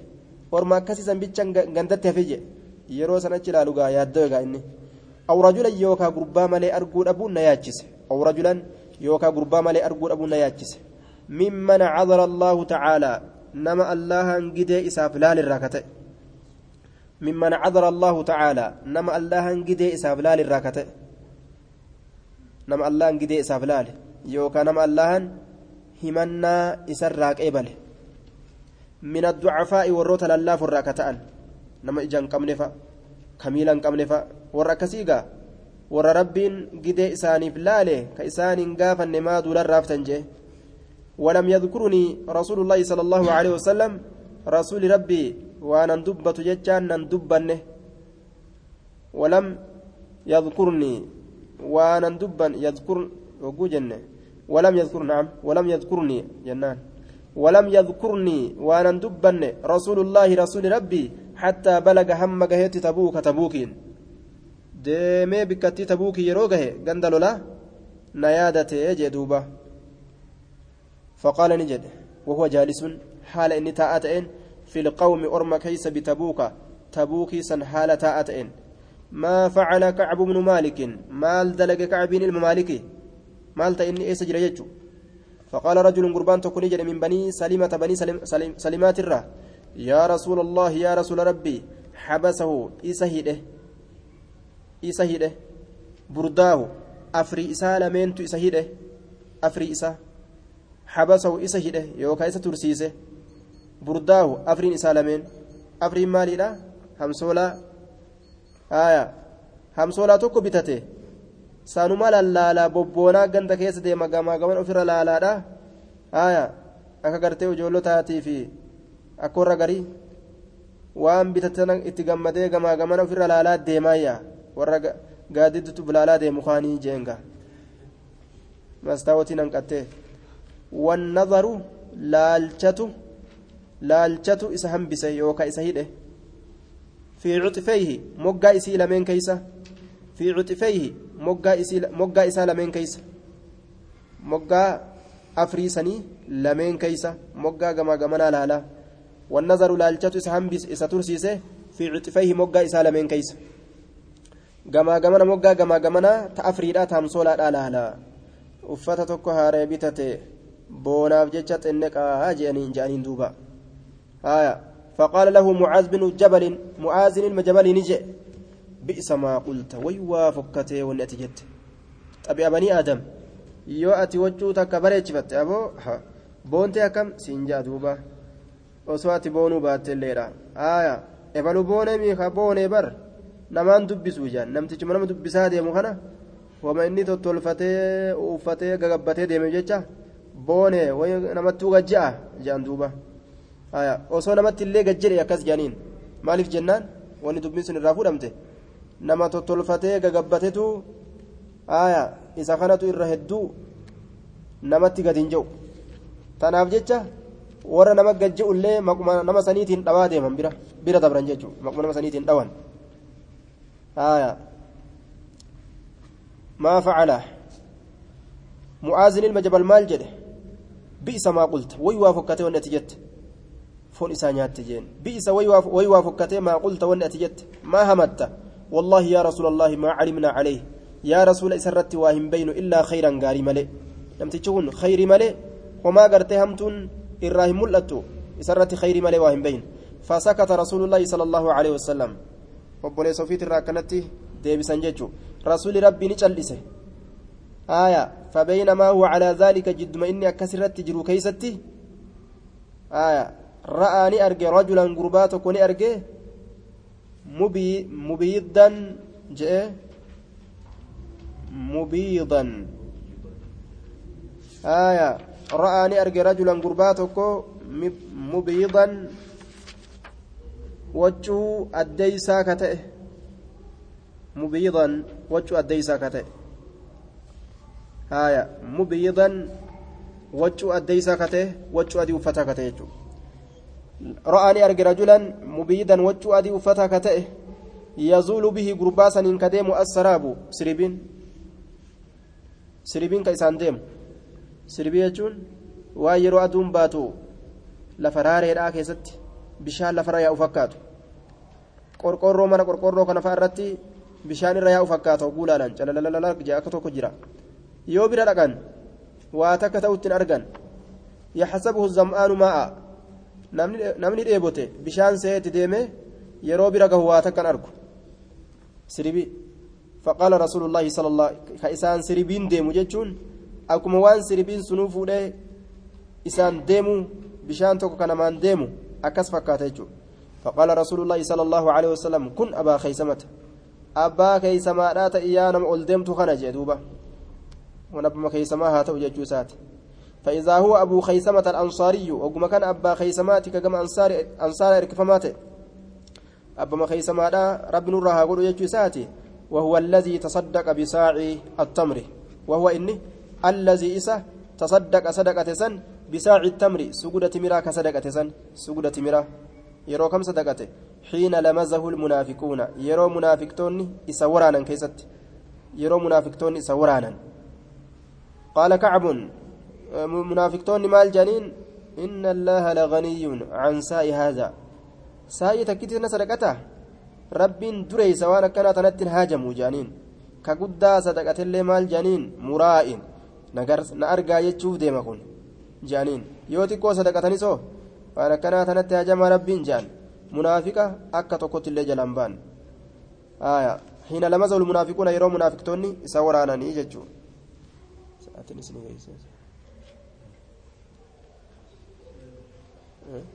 orma akkasiisan bichaan gandatti hafe jedhe yeroo sanachi ilaalu gaa yaaddoo egaa inni aw rajulan yookaa gurbaa malee arguu dhabuun na yaachise aw rajulan yookaa gurbaa malee arguu dhabuun na yaachise mimman cadara allaahu tacaalaa nama allahan gidee isaaf laalirraa ka ta'e ممن عذر الله تعالى نما الله انجدي اسافلال الراكته نما الله انجدي اسافلال يوكا نما الله همنا اسراك ايبل من الضعفاء والروت لله الراكتان نما اجان قمنفا كميلا قمنفا وركسيغا ور ربين جدي اساني فلاله كاسان غافن ما دول الرافتنجه ولم يذكرني رسول الله صلى الله عليه وسلم رسول ربي dubbatu jechaan nan dubbanne. Walam yadkurnii waanan dubban yadkur hogguu walam yadkur naam walam yadkurnii jennaan ولم يذكرني وأنا دبن رسول الله رسول ربي حتى بلغ هم جهت تبوك ganda lolaa na yaadatee jee duuba faqaala ni jedhe wahuwa jaalisun haala inni taa'aa ta'een في القوم أرم كيس بتبوك تبوكي سن حالة أتئن ما فعل كعب بن مالك مال دلق كعب الممالكي مال تإني إيس جريجو فقال رجل قربان تكون من بني سلمة بني سلم سلم سلمات الره يا رسول الله يا رسول ربي حبسه إسهيده إسهيده برداه أفري إسا لمنت إسهيده أفري إسا حبسه إسهيده يوكا إسا ترسيسه burdaahu afriin isaa lameen afriin maaliidha? Hamsoolaa aya hamsoolaa tokko bitate saanuma lallaalaa bobboonaa ganda keessa deema gamaa gaman ofirra laalaadha aya akka gartee ijoollotaatii fi akka warra garii waan bitatana itti gammadee gamaa gamana ofirra laalaa deemaayya warra gaadiddutu bilaalaa deemu kaanii jeenga mastaawotiin hanqattee wannadaru laalchatu laalchatu isa hambise yookaan isa hidhe fi cuxifeeyhi moggaa isii lameen keeysa fi cuxifeeyhi moggaa isaa lameen keeysa moggaa afriisanii lameen keeysa moggaa gamaa gamanaa laalaa wannazaru laalchatu isa hambise isa tursiise fi cuxifeeyhi moggaa isaa lameen keeysa gamaa gamana moggaa gamaa gamana ta afriidhaa taamsoolaadhaa laala uffata tokko haaree bitate boonaaf jecha xinneqaa je'aniin je'aniin duuba haya فقال له معاذ بن جبل معاذ المجبل نجي بئس ما قلت ويوا فكته ونتجت طب يا بني آدم يو اتي وجو تكبرت فت ابو بونتي كم سنجا دوبا osoo ati boonuu baattelleedha aya ebalu boone miika boone bar namaan dubbisuu jaan namtichuma nama dubbisaa deemu kana wama inni tottolfatee uffatee gagabbatee deeme jecha boone way namatti ugajja'a jaan duuba aya osoo namatti illee gajjedhe akkas jaaniin maaliif jennaan wanni dubbiin sun irraa fudhamte nama tottolfatee gagabbatetu aya isa kanatu irra hedduu namatti gad hin je'u tanaaf jecha warra nama gajje'ullee maquma nama saniitiin dhawaa deeman bira bira dabran jechuudha maquma nama saniitiin dhawan haya maa facala mu'aazin jabal maal jedhe bi'isa maa qulta way waa fokkatee wanni ati jette foon isaa nyaatte jeen bi'isa way waa fokkatee maa qulta wanni ati jette maa hamatta allaahi maa calimnaa calayh yaa rasuula isarratti waa hin beynu illaa khayran gaarii malee namtichi kun khayrii malee homaa gartee hamtuun irraa hin mul'attu isarratti khayrii malee waa hin beyn فسكت رسول الله صلى الله عليه وسلم ofiitirraa akkanatti deebisan jechuu rasuuli rabbii ni callise آية فبينما هو على ذلك جد ما إني أكسرت جرو كيستي آية رآني أرجع رجلا قربات كوني أرجع مبي مبيضا جاء مبيضا. آية. رآني أرجع رجلا قربات مبيضا. وجهه أديسا كتئه مبيضا. وجه أديسا كتئ هايا مبيضا. وجه أديسا كتئ وجه أدي وفتا كتئ رآني أرجع رجلا مبيضا وجه أدي وفتا كتئ يزول به قرباسا إن كديم السراب سربين سربين كيسان ديم سربي يجون وايرو أدوم باتو لفراري رأى كيست bishaan lafarra yaa'u fakkaatu qorqorroo mana qorqorroo kana fa'a irratti bishaan irra yaa'u fakkaata guulaalaan calalalala akka tokko jira yoo bira dhaqan waa takka ta'utti hin argan yaxsabuhu zam'aanu maa'a namni dheebote bishaan seetti deeme yeroo bira gahu waa takkan argu siribi faqaala rasuulullaahi sala allah ka isaan siribiin deemu jechuun akkuma waan siribiin sunuu fuudhee isaan deemu bishaan tokko kanamaan deemu akkas fakkaata jechuudha faqaala rasuulullaahi sala allahu alaihi wasalam kun abaa keeysamata abbaa keeysamaadhaa ta'i yaa nama ol deemtu kana jee duuba wan abbama keeysamaa haa ta'u jechuu isaati فإذا هو أبو خيسمة الأنصاري وقم كان أبا خيسمات كما أنصار أنصار إركفماته أبا خيسمة رب نور هاقول يجو ساتي وهو الذي تصدق بساع التمر. وهو إني الذي إسه تصدق صدقة سن بساع التمر. سجودة مرا كصدقة سن سجودة مرا يرو كم صدقة؟ حين لمزه المنافقون. يرو منافقتون إسورانا كيست. يرو منافقتون إسورانا قال كعب منافقتون مال جنين إن الله لغني عن ساء هذا ساء تكتنا صدقته رب دري سواء كانت نتن هاجم جانين كقدا صدقة اللي مال جنين مرائن na argaa jechuuf deema kun jaaniin yoo xiqqoo sadaqatanii soo waan akkanaa tanatti hajamaa rabbiin jaan munaafiqa akka tokkotti illee jalaan baan hiina lama za'ul munaafiquuna yeroo munaafiqtoonni isa waraananii jechuudha.